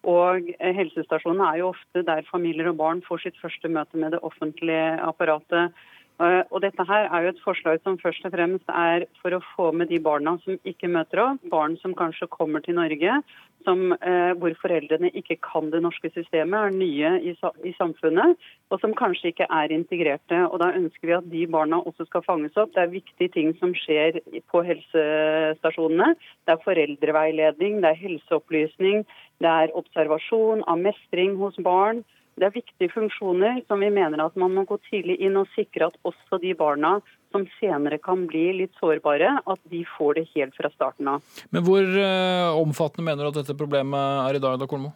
Og helsestasjonene er jo ofte der familier og barn får sitt første møte med det offentlige apparatet. Eh, og dette her er jo et forslag som først og fremst er for å få med de barna som ikke møter opp. Barn som kanskje kommer til Norge, som, eh, hvor foreldrene ikke kan det norske systemet, er nye i, i, samfunnet, og som kanskje ikke er integrerte. Og Da ønsker vi at de barna også skal fanges opp. Det er viktige ting som skjer på helsestasjonene. Det er foreldreveiledning, det er helseopplysning, det er observasjon av mestring hos barn. Det er viktige funksjoner som vi mener at man må gå tidlig inn og sikre at også de barna som senere kan bli litt sårbare, at de får det helt fra starten av. Men hvor uh, omfattende mener du at dette problemet er i dag, da, Kolmo?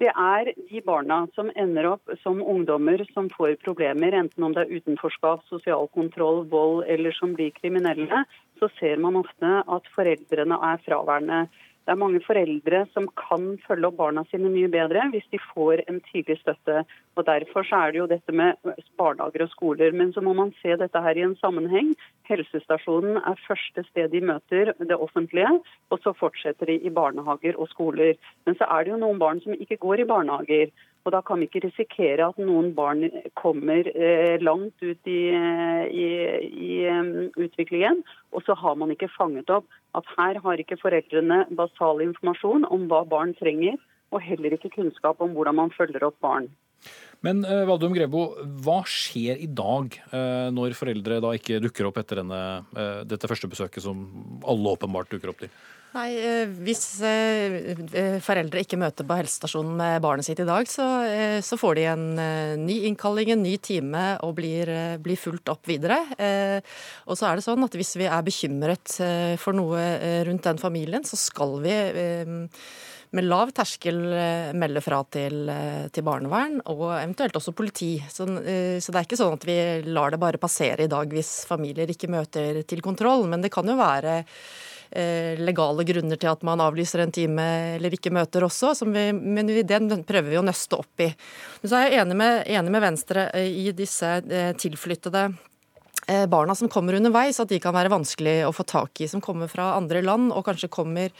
Det er de barna som ender opp som ungdommer som får problemer, enten om det er utenforskap, sosial kontroll, vold eller som blir kriminelle. Så ser man ofte at foreldrene er fraværende. Det er mange foreldre som kan følge opp barna sine mye bedre hvis de får en tidlig støtte. Og Derfor så er det jo dette med barnehager og skoler. Men så må man se dette her i en sammenheng. Helsestasjonen er første sted de møter det offentlige, og så fortsetter de i barnehager og skoler. Men så er det jo noen barn som ikke går i barnehager. Og Da kan vi ikke risikere at noen barn kommer eh, langt ut i, eh, i, i um, utviklingen, og så har man ikke fanget opp at her har ikke foreldrene basal informasjon om hva barn trenger, og heller ikke kunnskap om hvordan man følger opp barn. Men uh, Valdum Grebo, hva skjer i dag uh, når foreldre da ikke dukker opp etter denne, uh, dette første besøket som alle åpenbart dukker opp til? Nei, Hvis foreldre ikke møter på helsestasjonen med barnet sitt i dag, så, får de en ny innkalling, en ny time og blir, fulgt opp videre. Og så er det sånn at Hvis vi er bekymret for noe rundt den familien, så skal vi med lav terskel eh, melde fra til, eh, til, barnevern, og eventuelt også politi. Så, eh, så, det er ikke sånn at vi lar det bare passere i dag hvis familier ikke møter til kontroll. Men det kan jo være legale grunner til at man avlyser en time eller ikke møter også, vi, men den prøver vi å nøste opp i. Men så er jeg enig med, enig med Venstre i disse tilflyttede barna som kommer underveis, at de kan være vanskelig å få tak i, som kommer fra andre land og kanskje kommer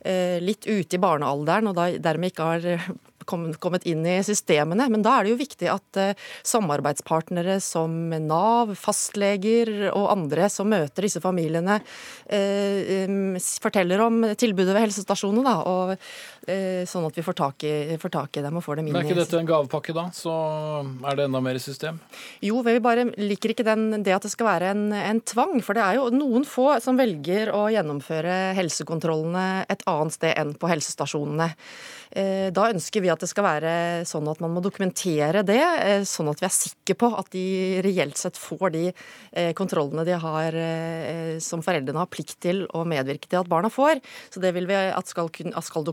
Eh, litt ute i barnealderen og dermed ikke har eh, kommet inn i systemene. Men da er det jo viktig at eh, samarbeidspartnere som Nav, fastleger og andre som møter disse familiene, forteller om tilbudet ved helsestasjonene. Da, og sånn at vi får tak, i, får tak i dem og får dem inn i Men er ikke dette en gavepakke, da? Så er det enda mer system? Jo, vi bare liker ikke den, det at det skal være en, en tvang. For det er jo noen få som velger å gjennomføre helsekontrollene et annet sted enn på helsestasjonene. Eh, da ønsker vi at det skal være sånn at man må dokumentere det, eh, sånn at vi er sikre på at de reelt sett får de eh, kontrollene de har, som foreldrene har plikt til å medvirke til at barna får. Så det vil vi at skal, at skal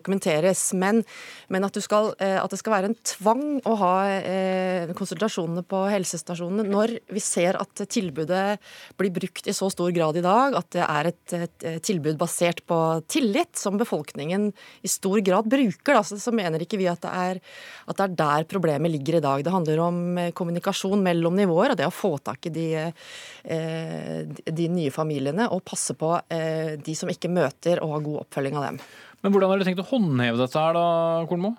dokumenteres. Men, men at, skal, at, det skal være en tvang å ha konsultasjonene på helsestasjonene når vi ser at tilbudet blir brukt i så stor grad i dag, at det er et, et tilbud basert på tillit, som befolkningen i stor grad bruker. Da så, så mener ikke vi at det, er, at det er der problemet ligger i dag. Det handler om eh, kommunikasjon mellom nivåer og det å få tak i de, eh, de nye familiene og passe på eh, de som ikke møter og ha god oppfølging av dem. Men hvordan har dere tenkt å håndheve dette her da, Kornmo?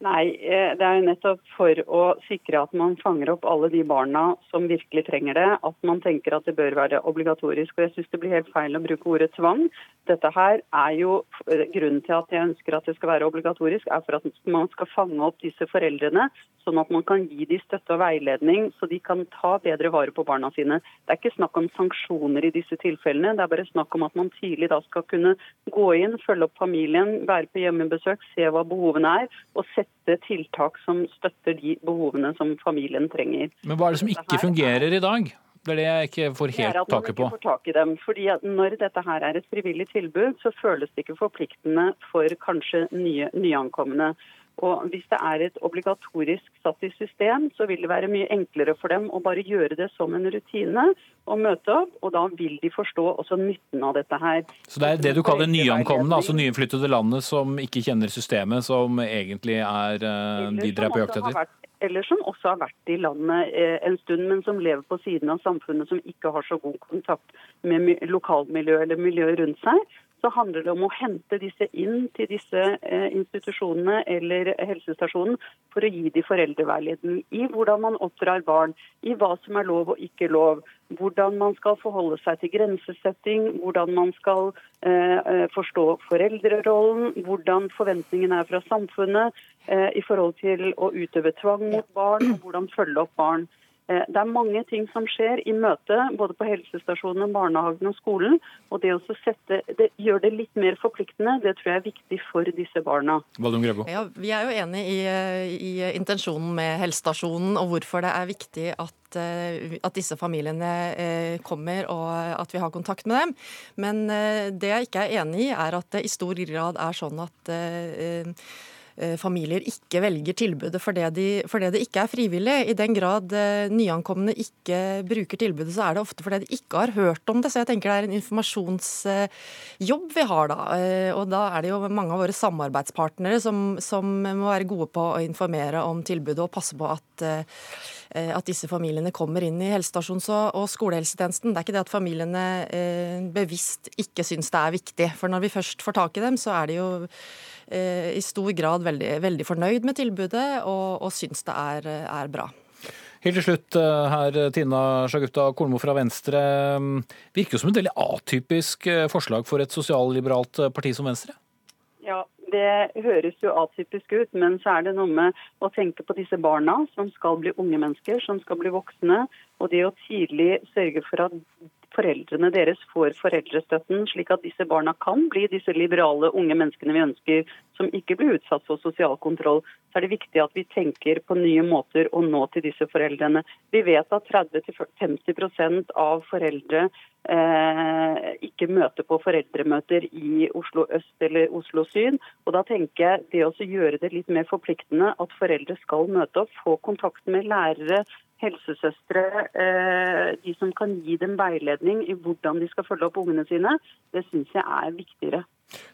Nei, eh, det er jo nettopp for å sikre at man fanger opp alle de barna som virkelig trenger det, at man tenker at det bør være obligatorisk. Og jeg syns det blir helt feil å bruke ordet tvang. Dette her er jo eh, Grunnen til at jeg ønsker at det skal være obligatorisk, er for at man skal fange opp disse foreldrene, sånn at man kan gi dem støtte og veiledning, så de kan ta bedre vare på barna sine. Det er ikke snakk om sanksjoner i disse tilfellene, det er bare snakk om at man tidlig da skal kunne gå inn, følge opp familien, være på hjemmebesøk, se hva behovene er, og sette sette tiltak som støtter de behovene som familien trenger. Men hva er det som ikke fungerer i dag? Det er det jeg ikke får helt taket på. Det er at man ikke får tak i dem. Fordi Når dette her er et frivillig tilbud, så føles det ikke forpliktende for kanskje nye, nyankomne. Og Hvis det er et obligatorisk satt i system, så vil det være mye enklere for dem å bare gjøre det som en rutine og møte opp. Og da vil de forstå også nytten av dette her. Så det er det du kaller nyankomne, altså nyinnflyttede landet som ikke kjenner systemet, som egentlig er de dere er på jakt etter? eller som også har vært i landet eh, en stund, men som lever på siden av samfunnet, som ikke har så god kontakt med lokalmiljøet eller miljøet rundt seg så handler det om å hente disse inn til disse eh, institusjonene eller helsestasjonen for å gi de foreldreveiledning i hvordan man oppdrar barn, i hva som er lov og ikke lov, hvordan man skal forholde seg til grensesetting, hvordan man skal eh, eh forstå foreldrerollen, hvordan forventningene er fra samfunnet eh, i forhold til å utøve tvang mot barn, og hvordan følge opp barn. Eh, det er mange ting som skjer i møte både på helsestasjonene, barnehagen og skolen. Og det å sette, det gjør det litt mer forpliktende. Det tror jeg er viktig for disse barna. Ja, vi er jo enig i, i, intensjonen med helsestasjonen og hvorfor det er viktig at, eh, at disse familiene eh, kommer og at vi har kontakt med dem. Men det jeg ikke er enig i, er at det i stor grad er sånn at eh, familier ikke velger tilbudet fordi, de, fordi det ikke er frivillig. I den grad eh, nyankomne ikke bruker tilbudet, så er det ofte fordi de ikke har hørt om det. Så jeg tenker det er en informasjonsjobb vi har da. Eh, og da er det jo mange av våre samarbeidspartnere som, som må være gode på å informere om tilbudet og passe på at Eh, at disse familiene kommer inn i helsestasjons- og skolehelsetjenesten. Det er ikke det at familiene eh, bevisst ikke syns det er viktig. For når vi først får tak i dem, så er det jo eh, i stor grad veldig, veldig fornøyd med tilbudet og, og syns det er, er bra. Helt til slutt her, Tina Sjagutta, Kolmo fra Venstre. Virker jo som et veldig atypisk forslag for et sosialliberalt parti som Venstre? Ja, det høres jo atypisk ut, men så er det noe med å tenke på disse barna som skal bli unge mennesker, som skal bli voksne. Og det å tidlig sørge for at foreldrene deres får foreldrestøtten, slik at disse barna kan bli disse liberale unge menneskene vi ønsker, som ikke blir utsatt for sosial kontroll, så er det viktig at vi tenker på nye måter å nå til disse foreldrene. Vi vet at 30-50 av foreldre eh, ikke møter på foreldremøter i Oslo øst eller Oslo syd. Og da tenker jeg det å gjøre det litt mer forpliktende at foreldre skal møte opp, få kontakt med lærere, helsesøstre, eh, de som kan gi dem veiledning i hvordan de skal følge opp ungene sine, det syns jeg er viktigere.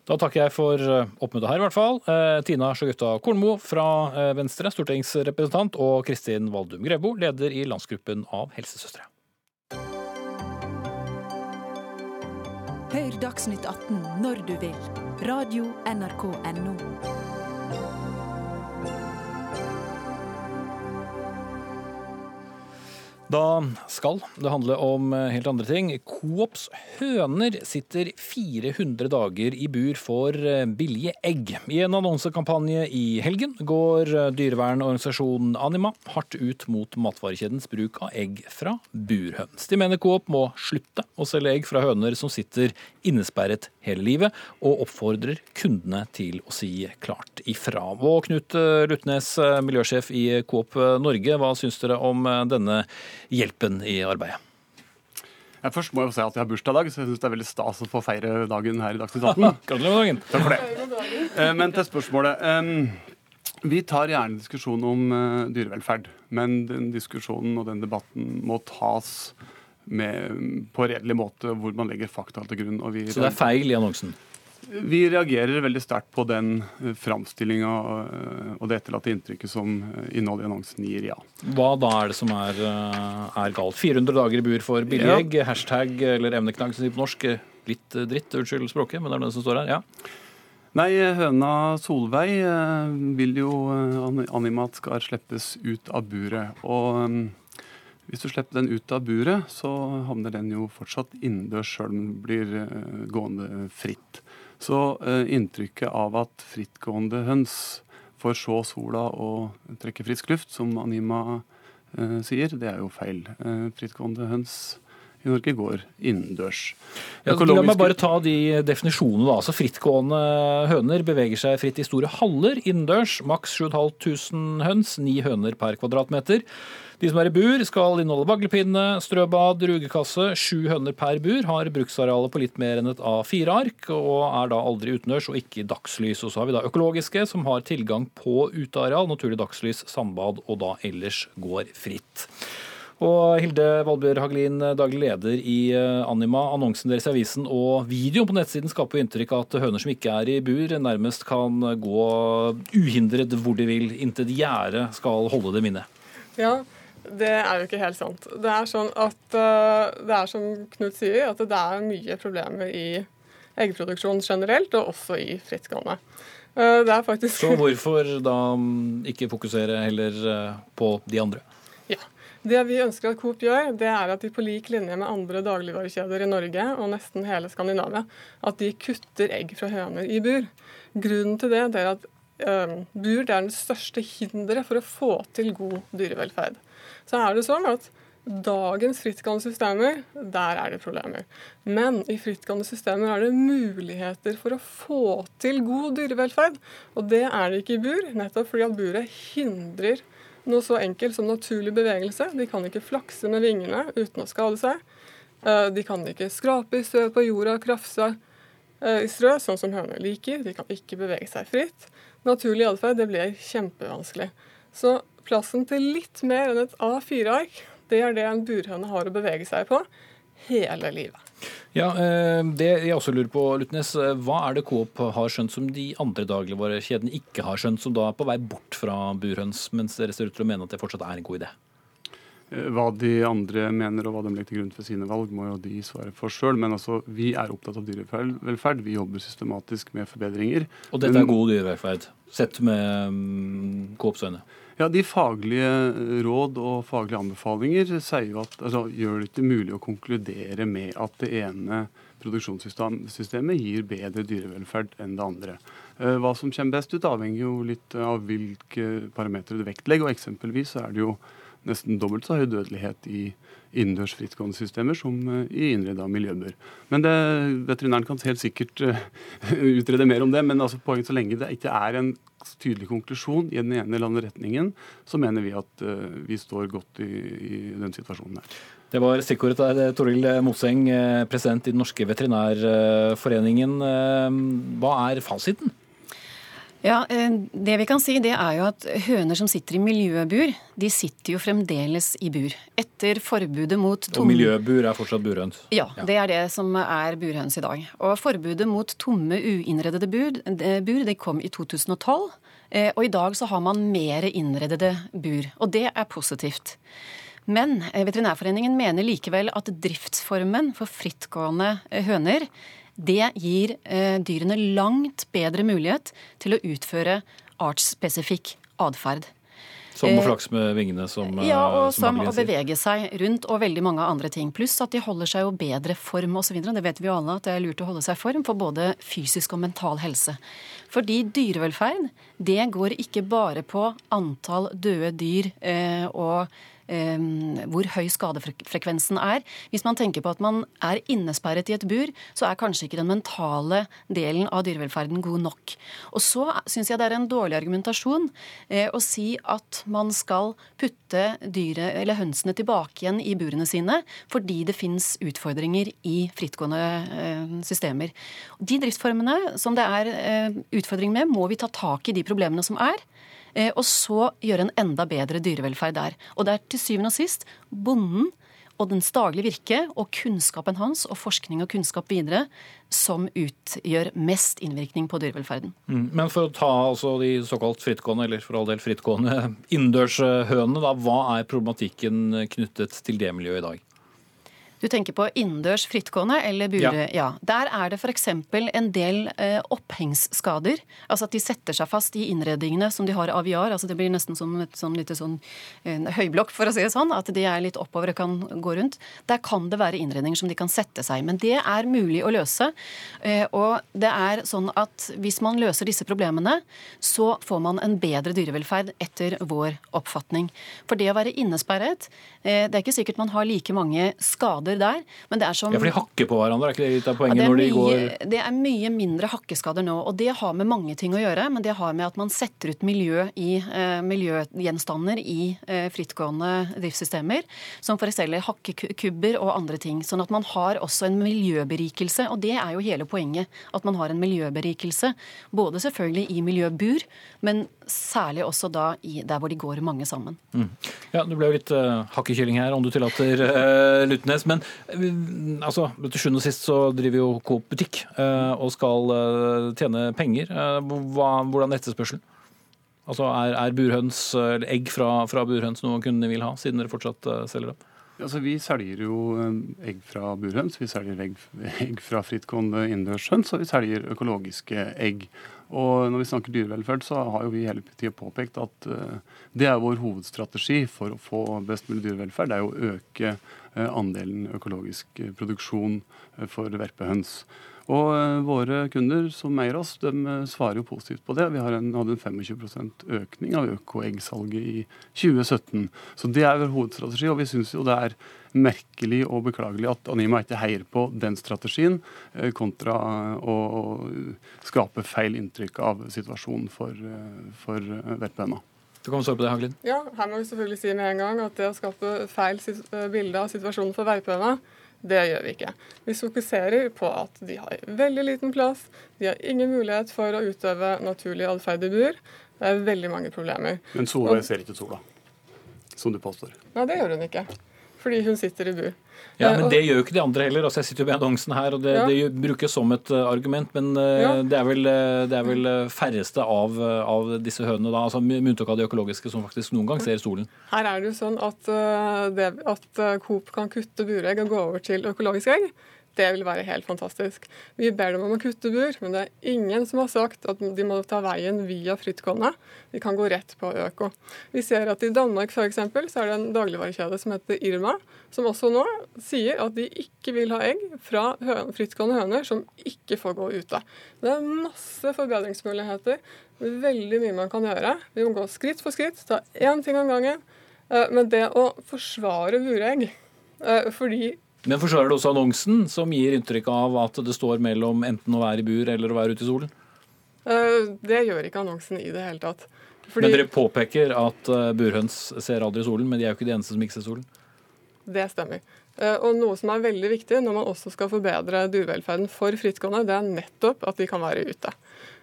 Da takker jeg for eh, oppmøtet her, i hvert fall. Eh, Tina Sjøgutta Kornmo fra Venstre, stortingsrepresentant, og Kristin Valdum Grebo, leder i landsgruppen av helsesøstre. Hør Dagsnytt 18 når du vil. Radio NRK Radio.nrk.no. Da skal det handle om eh, helt andre ting. Coops høner sitter 400 dager i bur for eh, billige egg. I en annonsekampanje i helgen går eh, dyrevernorganisasjonen Anima hardt ut mot matvarekjedens bruk av egg fra burhøns. De mener Coop må slutte å selge egg fra høner som sitter innesperret hele livet, og oppfordrer kundene til å si klart ifra. Og Knut Lutnes, miljøsjef i Coop Norge, hva syns dere om denne hjelpen i arbeidet? Jeg først må jeg si at jeg har bursdag i dag, så jeg syns det er veldig stas å få feire dagen her i Dagsnytt 18. Gratulerer med dagen. Takk for det. Eh, men til spørsmålet. Vi tar gjerne diskusjon om eh, dyrevelferd, men den diskusjonen og den debatten må tas med, på redelig måte, hvor man legger fakta til grunn. så det er feil i annonsen? Vi reagerer veldig sterkt på den eh, framstillinga eh, og det etterlatte inntrykket som eh, innholdet i annonsen gir, ja. Hva da er det som er, er galt? 400 dager i bur for billig egg, ja. hashtag eller evneknagg som sier på norsk. Litt dritt, unnskyld språket, men det er det som står her. ja. Nei, høna Solveig vil jo Animat skal slippes ut av buret. Og hvis du slipper den ut av buret, så havner den jo fortsatt innendørs sjøl om den blir gående fritt. Så eh, inntrykket av at frittgående høns får se sola og trekke frisk luft, som Anima eh, sier, det er jo feil. Eh, frittgående høns i Norge går innendørs. Ja, la meg bare ta de definisjonene. Altså Frittgående høner beveger seg fritt i store haller innendørs. Maks 7500 høns, ni høner per kvadratmeter. De som er i bur, skal inneholde baglepinne, strøbad, rugekasse. Sju høner per bur har bruksarealet på litt mer enn et A4-ark, og er da aldri utendørs og ikke i dagslys. Og så har vi da økologiske, som har tilgang på uteareal, naturlig dagslys, sandbad, og da ellers går fritt. Og Hilde Valbjørg Hagelin, daglig leder i eh, Anima. Annonsen deres i avisen og videoen på nettsiden skaper inntrykk av at høner som ikke er i bur, nærmest kan gå uhindret hvor de vil, inntil gjerdet skal holde dem inne. Ja, det er jo ikke helt sant. Det er sånn at uh, det er som Knut sier, at det er mye problemer i eggproduksjon generelt, og også i frittgående. Det faktisk Så hvorfor da ikke fokusere heller på de andre? Det vi ønsker at Coop gjør, det er at de på lik linje med andre dagligvarekjeder i Norge og nesten hele Skandinavia, at de kutter egg fra høner i bur. Grunnen til det, det er at bur det er det største hinderet for å få til god dyrevelferd så er det sånn at dagens frittgående systemer, der er det problemer. Men i frittgående systemer er det muligheter for å få til god dyrevelferd. Og det er det ikke i bur, nettopp fordi at buret hindrer noe så enkelt som naturlig bevegelse. De kan ikke flakse med vingene uten å skade seg. Eh, de kan ikke skrape i støv på jorda og krafse eh, i strø, sånn som høner liker. De kan ikke bevege seg fritt. naturlig atferd, det blir kjempevanskelig. Så plassen til litt mer enn et A4-ark, det er det en burhøne har å bevege seg på hele livet. Ja, eh, Det jeg også lurer på, Lutnes, eh, hva er det Coop har skjønt som de andre dagligvarekjedene ikke har skjønt, som da er på vei bort fra burhøns, mens dere ser ut til å mene at det fortsatt er en god idé? Eh, Hva de andre mener og hva de legger til grunn for sine valg, må jo de svare for sjøl. Men altså, vi er opptatt av dyrevelferd. Vi jobber systematisk med forbedringer. Og dette er god dyrevelferd, sett med mm, Coops øyne? Ja, De faglige råd og faglige anbefalinger at, altså, gjør det ikke mulig å konkludere med at det ene produksjonssystemet gir bedre dyrevelferd enn det andre. Eh, Hva som kommer best ut, avhenger jo litt av hvilke parametere du vektlegger. og Eksempelvis er det jo nesten dobbelt så høy dødelighet i innendørs frittgående systemer som eh, i innreda miljøbør. Men det, veterinæren kan helt sikkert eh, utrede mer om det. Men altså poenget så lenge det ikke er en tydelig konklusjon i den ene eller andre retningen, så mener vi at eh, vi står godt i, i den situasjonen her. Det var stikkordet der, Toril Moseng, president i Den norske veterinærforeningen. Hva er fasiten? Ja, eh, Det vi kan si, det er jo at høner som sitter i miljøbur, de sitter jo fremdeles i bur. Etter forbudet mot tomme Og miljøbur er fortsatt burhøns? Ja, det er det som er burhøns i dag. Og forbudet mot tomme, uinnredede bur, det- kom i 2012. eh, Og i dag så har man mer innredede bur. Og det er positivt. Men eh, Veterinærforeningen mener likevel at driftsformen for frittgående høner det gir eh, dyrene langt bedre mulighet til å utføre artsspesifikk atferd. Som å Eh, flakse med vingene som eh, Ja, og som å bevege seg rundt, og veldig mange andre ting. Pluss at de holder seg jo bedre form osv. Det vet vi jo alle at det er lurt å holde seg i form for både fysisk og mental helse. Fordi dyrevelferd, det går ikke bare på antall døde dyr eh, og eh, hvor høy skadefrekvensen er. Hvis man tenker på at man er innesperret i et bur, så er kanskje ikke den mentale delen av dyrevelferden god nok. Og så syns jeg det er en dårlig argumentasjon eh, å si at man skal putte dyre, eller hønsene tilbake igjen i burene sine fordi det fins utfordringer i frittgående eh, systemer. De driftsformene som det er eh, utfordring med, må vi ta tak i de problemene som er. Eh, og så gjøre en enda bedre dyrevelferd der. Og det er til syvende og sist bonden og dens daglige virke og kunnskapen hans og forskning og kunnskap videre som utgjør mest innvirkning på dyrevelferden. Mm. Men for å ta altså de såkalt frittgående, eller for all del frittgående innendørshønene, hva er problematikken knyttet til det miljøet i dag? Du tenker på innendørs frittgående eller bure? Ja. Ja. Der er det f.eks. en del eh, opphengsskader. Altså at de setter seg fast i innredningene som de har aviar. Altså det blir nesten som et sånn lite sånn en høyblokk, for å si det sånn. At de er litt oppover og kan gå rundt. Der kan det være innredninger som de kan sette seg i. Men det er mulig å løse. Eh, og det er sånn at hvis man løser disse problemene, så får man en bedre dyrevelferd etter vår oppfatning. For det å være innesperret, eh, det er ikke sikkert man har like mange skader der, men det er som Ja, for de hakker på hverandre, er ikke det litt av poenget er når de mye, går det er mye mindre hakkeskader nå, og det har med mange ting å gjøre. Men det har med at man setter ut miljø i, eh, miljøgjenstander i eh, frittgående driftssystemer, som f.eks. hakkekubber og andre ting. Sånn at man har også en miljøberikelse, og det er jo hele poenget. At man har en miljøberikelse. Både selvfølgelig i miljøbur, men særlig også da i, der hvor de går mange sammen. Mm. Ja, Det ble jo litt uh, hakkekylling her, om du tillater, uh, Lutnes. Men uh, altså, til sjuende og sist så driver jo Coop butikk uh, og skal uh, tjene penger. Uh, hva, hvordan er etterspørselen? Altså, Er, er burhøns, eller egg fra, fra burhøns noe kundene vil ha, siden dere fortsatt uh, selger dem? Altså, vi selger jo eh, egg fra burhøns, vi selger egg, egg fra frittgående innendørshøns, og vi selger økologiske egg. Og når vi snakker dyrevelferd, så har jo vi hele tida påpekt at uh, det er vår hovedstrategi for å få best mulig dyrevelferd. Det er jo å øke uh, andelen økologisk uh, produksjon for verpehøns. Og våre kunder som eier oss, de svarer jo positivt på det. Vi en, hadde en 25% økning av økoeggsalget i 2017. Så det er vår hovedstrategi, og vi syns jo det er merkelig og beklagelig at Anima ikke heier på den strategien, kontra å skape feil inntrykk av situasjonen for, for verpehøna. Du kan svare på det, Haglin. Ja, her må vi selvfølgelig si med en gang at det å skape feil bilde av situasjonen for verpehøna, Det gjør vi ikke. Vi fokuserer på at de har veldig liten plass, de har ingen mulighet for å utøve naturlig atferd i bur. Det er veldig mange problemer. Men Solveig ser ikke sola, som du påstår. Nei, det gjør hun ikke. Fordi hun sitter i bur. Ja, Eh, Men det gjør jo ikke de andre heller. Altså, jeg sitter jo med annonsen her, og det, Ja. det brukes som et eh, argument. Men eh, Ja. det, er vel, eh, det er vel eh, færreste av, eh, av disse hønene, da, altså med unntak av de økologiske, som faktisk noen gang ser solen. Her er det jo sånn at, det, at Coop kan kutte buregg og gå over til økologiske egg. Det vil være helt fantastisk. Vi ber dem om å kutte bur, men det er ingen som har sagt at de må ta veien via frittgående. De kan gå rett på øko. Vi ser at i Danmark for eksempel, så er det en dagligvarekjede som heter Irma, som også nå sier at de ikke vil ha egg fra frittgående høner som ikke får gå ute. Det er masse forbedringsmuligheter. Veldig mye man kan gjøre. Vi må gå skritt for skritt, ta én ting om gangen. Eh, Men det å forsvare buregg eh, fordi Men forsvarer du også annonsen, som gir inntrykk av at det står mellom enten å være i bur eller å være ute i solen? eh, Det gjør ikke annonsen i det hele tatt. Fordi Men dere påpeker at eh, burhøns ser aldri solen, men de er jo ikke de eneste som ikke ser solen. Det stemmer. Eh, Og noe som er veldig viktig når man også skal forbedre dyrevelferden for frittgående, det er nettopp at de kan være ute.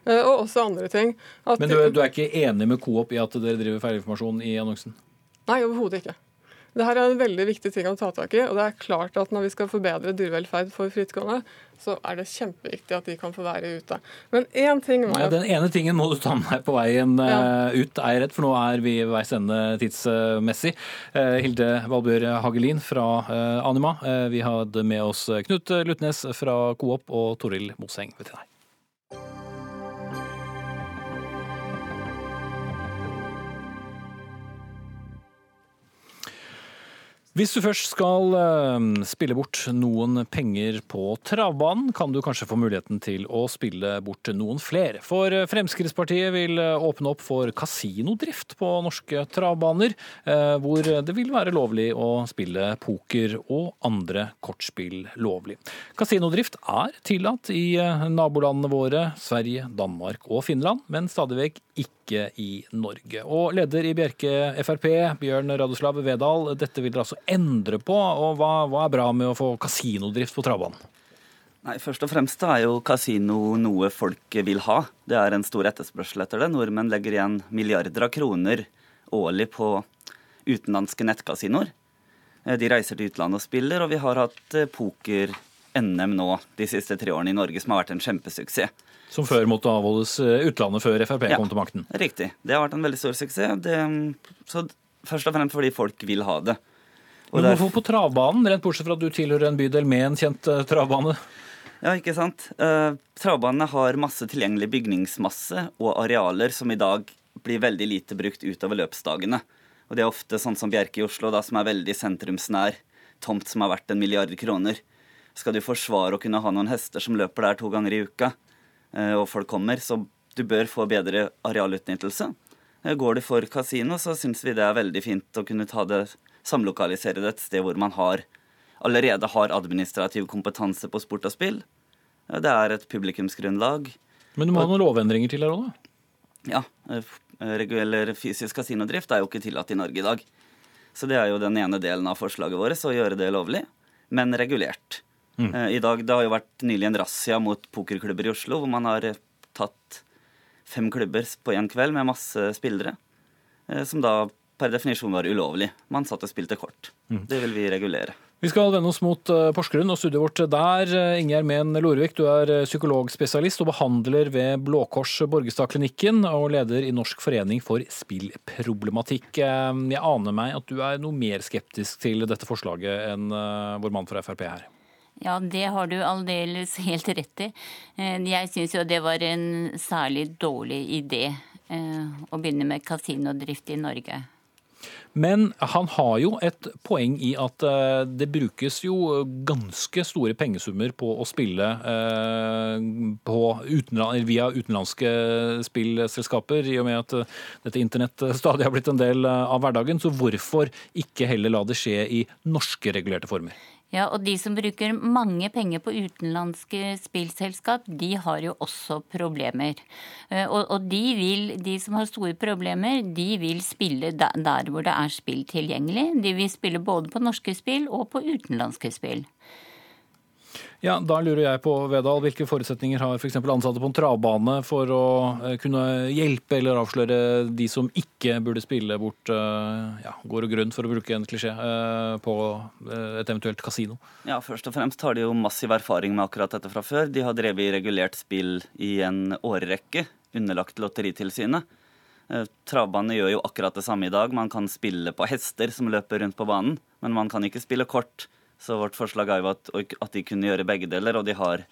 Og også andre ting. Men du, du er ikke enig med Coop i at dere driver feilinformasjon i annonsen? Nei, overhodet ikke. Dette er en veldig viktig ting å ta tak i. og det er klart at Når vi skal forbedre dyrevelferd for frittgående, så er det kjempeviktig at de kan få være ute. Men én ting må Ja, den ene tingen må du ta med deg på veien eh, Ja. ut, er jeg redd, for nå er vi ved veis ende tidsmessig. Eh, Hilde Valbjørg Hagelin fra eh, Anima. Vi hadde med oss Knut Lutnes fra Coop og Toril Moseng veterinær. Hvis du først skal eh, spille bort noen penger på travbanen, kan du kanskje få muligheten til å spille bort noen flere. For eh, Fremskrittspartiet vil eh, åpne opp for kasinodrift på norske travbaner, eh, hvor det vil være lovlig å spille poker og andre kortspill lovlig. Kasinodrift er tillatt i nabolandene våre, Sverige, Danmark og Finland, men stadig vekk ikke i Norge. Og leder i Bjerke Frp, Bjørn Radoslav Vedal, dette vil dere altså endre på. og hva, hva er bra med å få kasinodrift på travbanen? Nei, Først og fremst er jo kasino noe folk vil ha. Det er en stor etterspørsel etter det. Nordmenn legger igjen milliarder av kroner årlig på utenlandske nettkasinoer. Eh, De reiser til utlandet og spiller, og vi har hatt eh, poker-NM nå de siste tre årene i Norge, som har vært en kjempesuksess. Som før måtte avholdes eh, utlandet før Frp Ja. kom til makten. Riktig. Det har vært en veldig stor suksess. Det, så først og fremst fordi folk vil ha det. Men hvorfor på travbanen, rent bortsett fra at du tilhører en bydel med en kjent eh, travbane? Ja, ikke sant. Uh, travbanene har masse tilgjengelig bygningsmasse og arealer som i dag blir veldig lite brukt utover løpsdagene. Og det er ofte sånn som Bjerke i Oslo, da, som er veldig sentrumsnær. Tomt som er verdt en milliard kroner. Skal du forsvare å kunne ha noen hester som løper der to ganger i uka, uh, og folk kommer, så du bør få bedre arealutnyttelse. Går du for kasino, så syns vi det er veldig fint å kunne ta det, samlokalisere det et sted hvor man har, allerede har administrativ kompetanse på sport og spill. Det er et publikumsgrunnlag. Men du må ha noen lovendringer til her òg, da? Ja, eh, eh, regu- eller fysisk kasinodrift er jo ikke tillatt i Norge i dag. Så det er jo den ene delen av forslaget vårt, å gjøre det lovlig, men regulert. Mm. Eh, I dag, Det har jo vært nylig en razzia mot pokerklubber i Oslo, hvor man har tatt fem klubber på én kveld med masse spillere, som da per definisjon var ulovlig. Man satt og spilte kort. Mm. Det vil vi regulere. Vi skal vende oss mot eh, Porsgrunn og studiet vårt der. Eh, Ingjerd Mehn Lorvik, du er eh, psykologspesialist og behandler ved Blå Kors Borgestadklinikken og leder i Norsk forening for spillproblematikk. Jeg aner meg at du er noe mer skeptisk til dette forslaget enn vår mann fra Frp her. Ja, det har du aldeles helt rett i. Jeg syns jo det var en særlig dårlig idé å begynne med kasinodrift i Norge. Men han har jo et poeng i at eh, det brukes jo ganske store pengesummer på å spille eh, på utenland, via utenlandske spillselskaper, i og med at eh, dette internett stadig har blitt en del av hverdagen. Så hvorfor ikke heller la det skje i norske regulerte former? Ja, og de som bruker mange penger på utenlandske spillselskap, de har jo også problemer. Eh, og, og de, vil, de som har store problemer, de vil spille der, der hvor det er spill tilgjengelig. De vil spille både på norske spill og på utenlandske spill. Ja, Da lurer jeg på, Vedal, hvilke forutsetninger har f.eks. For ansatte på en travbane for å eh, kunne hjelpe eller avsløre de som ikke burde spille bort eh, ja, gård og grunn, for å bruke en klisjé, eh, på et eventuelt kasino? Ja, Først og fremst har de jo massiv erfaring med akkurat dette fra før. De har drevet i regulert spill i en årrekke, underlagt Lotteritilsynet. Travbane gjør jo akkurat det samme i dag. Man kan spille på hester som løper rundt på banen, men man kan ikke spille kort så vårt forslag er jo at, at de kunne gjøre begge deler, og de har,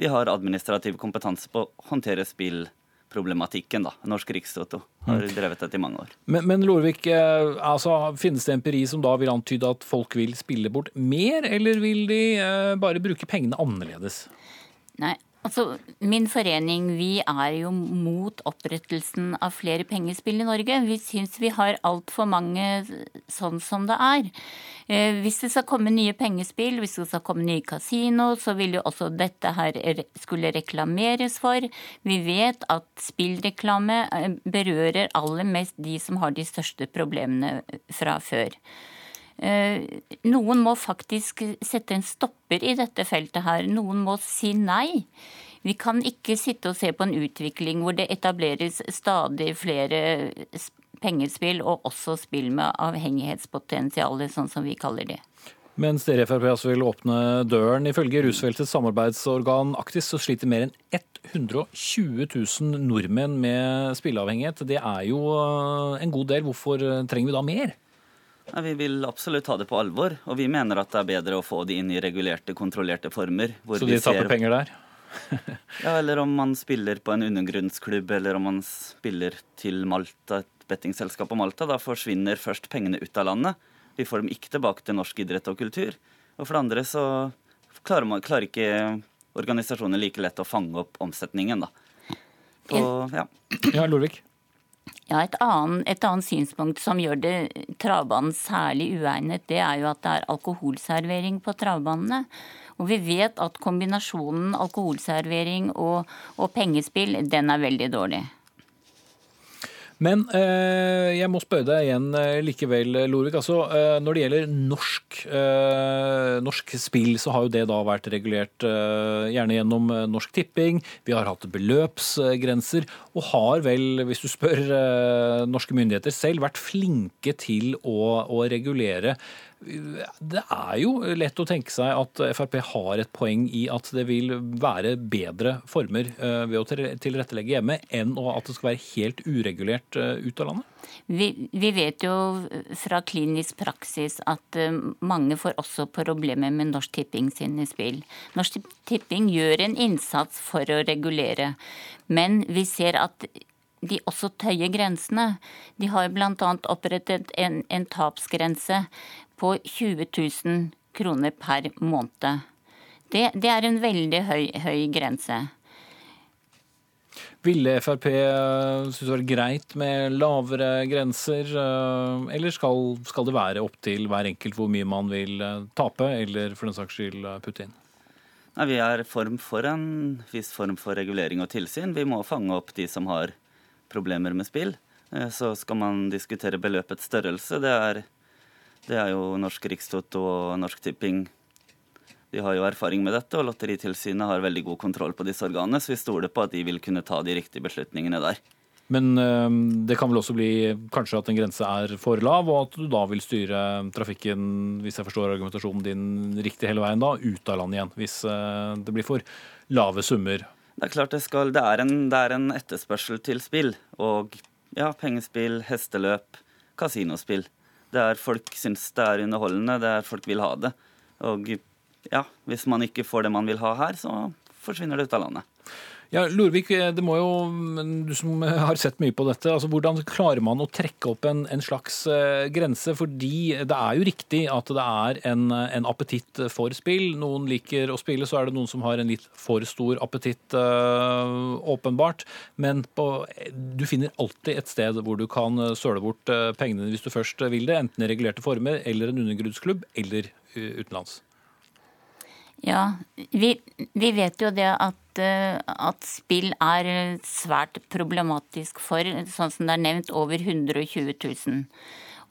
de har administrativ kompetanse på å håndtere spillproblematikken. da. Norsk Rikstoto har mm. drevet dette i mange år. Men, men Lorvik, eh, altså, finnes det empiri som da vil antyde at folk vil spille bort mer, eller vil de eh, bare bruke pengene annerledes? Nei, Altså, Min forening vi er jo mot opprettelsen av flere pengespill i Norge. Vi syns vi har altfor mange sånn som det er. Eh, hvis det skal komme nye pengespill, hvis det skal komme nye kasino, så vil jo også dette her skulle reklameres for. Vi vet at spillreklame eh, berører aller mest de som har de største problemene fra før. Eh, noen må faktisk sette en stopper i dette feltet her. Noen må si nei. Vi kan ikke sitte og se på en utvikling hvor det etableres stadig flere pengespill, og også spill med avhengighetspotensial, sånn som vi kaller det. Mens dere i Frp altså vil åpne døren. Ifølge rusfeltets samarbeidsorgan Aktis så sliter mer enn 120 000 nordmenn med spilleavhengighet. Det er jo eh, en god del. Hvorfor trenger vi da mer? Ja, vi vil absolutt ta det på alvor, og vi mener at det er bedre å få det inn i regulerte, kontrollerte former. Så de tapper ser... penger der? ja, eller om man spiller på en undergrunnsklubb, eller om man spiller til Malta, et bettingselskap på Malta. Da forsvinner først pengene ut av landet. Vi får dem ikke tilbake til norsk idrett og kultur. Og for det andre så klarer, man, klarer ikke organisasjoner like lett å fange opp omsetningen, da. Og, ja. ja, Lorvik? Ja, et annet, et annet, synspunkt som gjør det travbanen særlig uegnet, det er jo at det er alkoholservering på travbanene. Og vi vet at kombinasjonen alkoholservering og, og pengespill, den er veldig dårlig. Men eh, jeg må spørre deg igjen eh, likevel, Lorvik. Altså, eh, når det gjelder norsk, eh, norsk, spill, så har jo det da vært regulert eh, gjerne gjennom eh, Norsk Tipping. Vi har hatt beløpsgrenser, og har vel, hvis du spør norske myndigheter selv, vært flinke til å, å regulere det er jo lett å tenke seg at Frp har et poeng i at det vil være bedre former eh, ved å tilrettelegge hjemme, enn at det skal være helt uregulert eh, ut av landet? Vi, vi, vet jo fra klinisk praksis at eh, mange får også problemer med Norsk Tipping sine spill. Norsk Tipping gjør en innsats for å regulere, men vi ser at de også tøyer grensene. De har bl.a. opprettet en, en tapsgrense på 20 000 kroner per måned. Det, det er en veldig høy, høy grense. Ville Frp eh, synes det var greit med lavere grenser, eh, eller skal, skal, det være opp til hver enkelt hvor mye man vil eh, tape, eller for den saks skyld putte inn? Nei, Vi er form for en viss form for regulering og tilsyn. Vi må fange opp de som har problemer med spill. Så skal man diskutere beløpets størrelse. Det er det er jo Norsk Rikstoto og Norsk Tipping. De har jo erfaring med dette, og Lotteritilsynet har veldig god kontroll på disse organene, så vi stoler på at de vil kunne ta de riktige beslutningene der. Men det kan vel også bli kanskje at en grense er for lav, og at du da vil styre trafikken, hvis jeg forstår argumentasjonen din riktig hele veien, da, ut av landet igjen. Hvis øh, det blir for lave summer. Det er klart det skal. Det er en, det er en etterspørsel til spill. Og ja, pengespill, hesteløp, kasinospill. Det er folk syns det er underholdende, det er folk vil ha det. Og ja, hvis man ikke får det man vil ha her, så forsvinner det ut av landet. Ja, Lorvik, det må jo, du som har sett mye på dette, altså hvordan klarer man å trekke opp en, en slags uh, grense? Fordi det er jo riktig at det er en, en, appetitt for spill. Noen liker å spille, så er det noen som har en litt for stor appetitt, åpenbart. Men på, du finner alltid et sted hvor du kan søle bort pengene hvis du først vil det. Enten i regulerte former eller en undergrunnsklubb eller utenlands. Ja, vi, vi vet jo det at, eh, at spill er svært problematisk for, sånn som det er nevnt, over 120 000.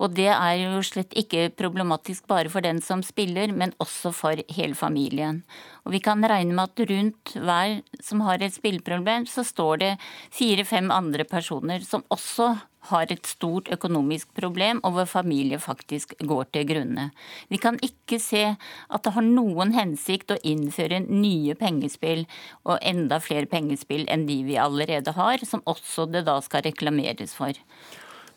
Og det er jo slett ikke problematisk bare for den som spiller, men også for hele familien. Og vi kan regne med at rundt hver som har et spilleproblem, så står det fire-fem andre personer som også har et stort økonomisk problem, og hvor familie faktisk går til grunne. Vi kan ikke se at det har noen hensikt å innføre nye pengespill og enda flere pengespill enn de vi allerede har, som også det da skal reklameres for.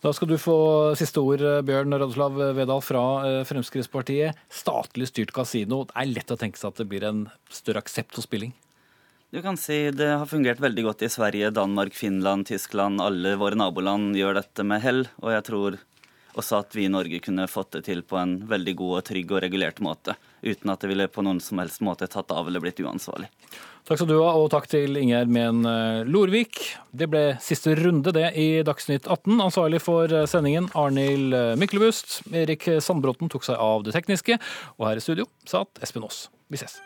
Da skal du få siste ord, Bjørn Radoslav Vedal fra eh, Fremskrittspartiet. Statlig styrt kasino. Det er lett å tenke seg at det blir en større aksept for spilling? Du kan si Det har fungert veldig godt i Sverige, Danmark, Finland, Tyskland. Alle våre naboland gjør dette med hell. Og jeg tror også at vi i Norge kunne fått det til på en veldig god og trygg og regulert måte. Uten at det ville på noen som helst måte tatt av eller blitt uansvarlig. Takk skal du ha, og takk til Ingjerd Mehn eh, Lorvik. Det ble siste runde, det, i Dagsnytt 18. Ansvarlig for eh, sendingen Arnhild eh, Myklebust. Erik Sandbråten tok seg av det tekniske. Og her i studio satt Espen Aas. Vi ses.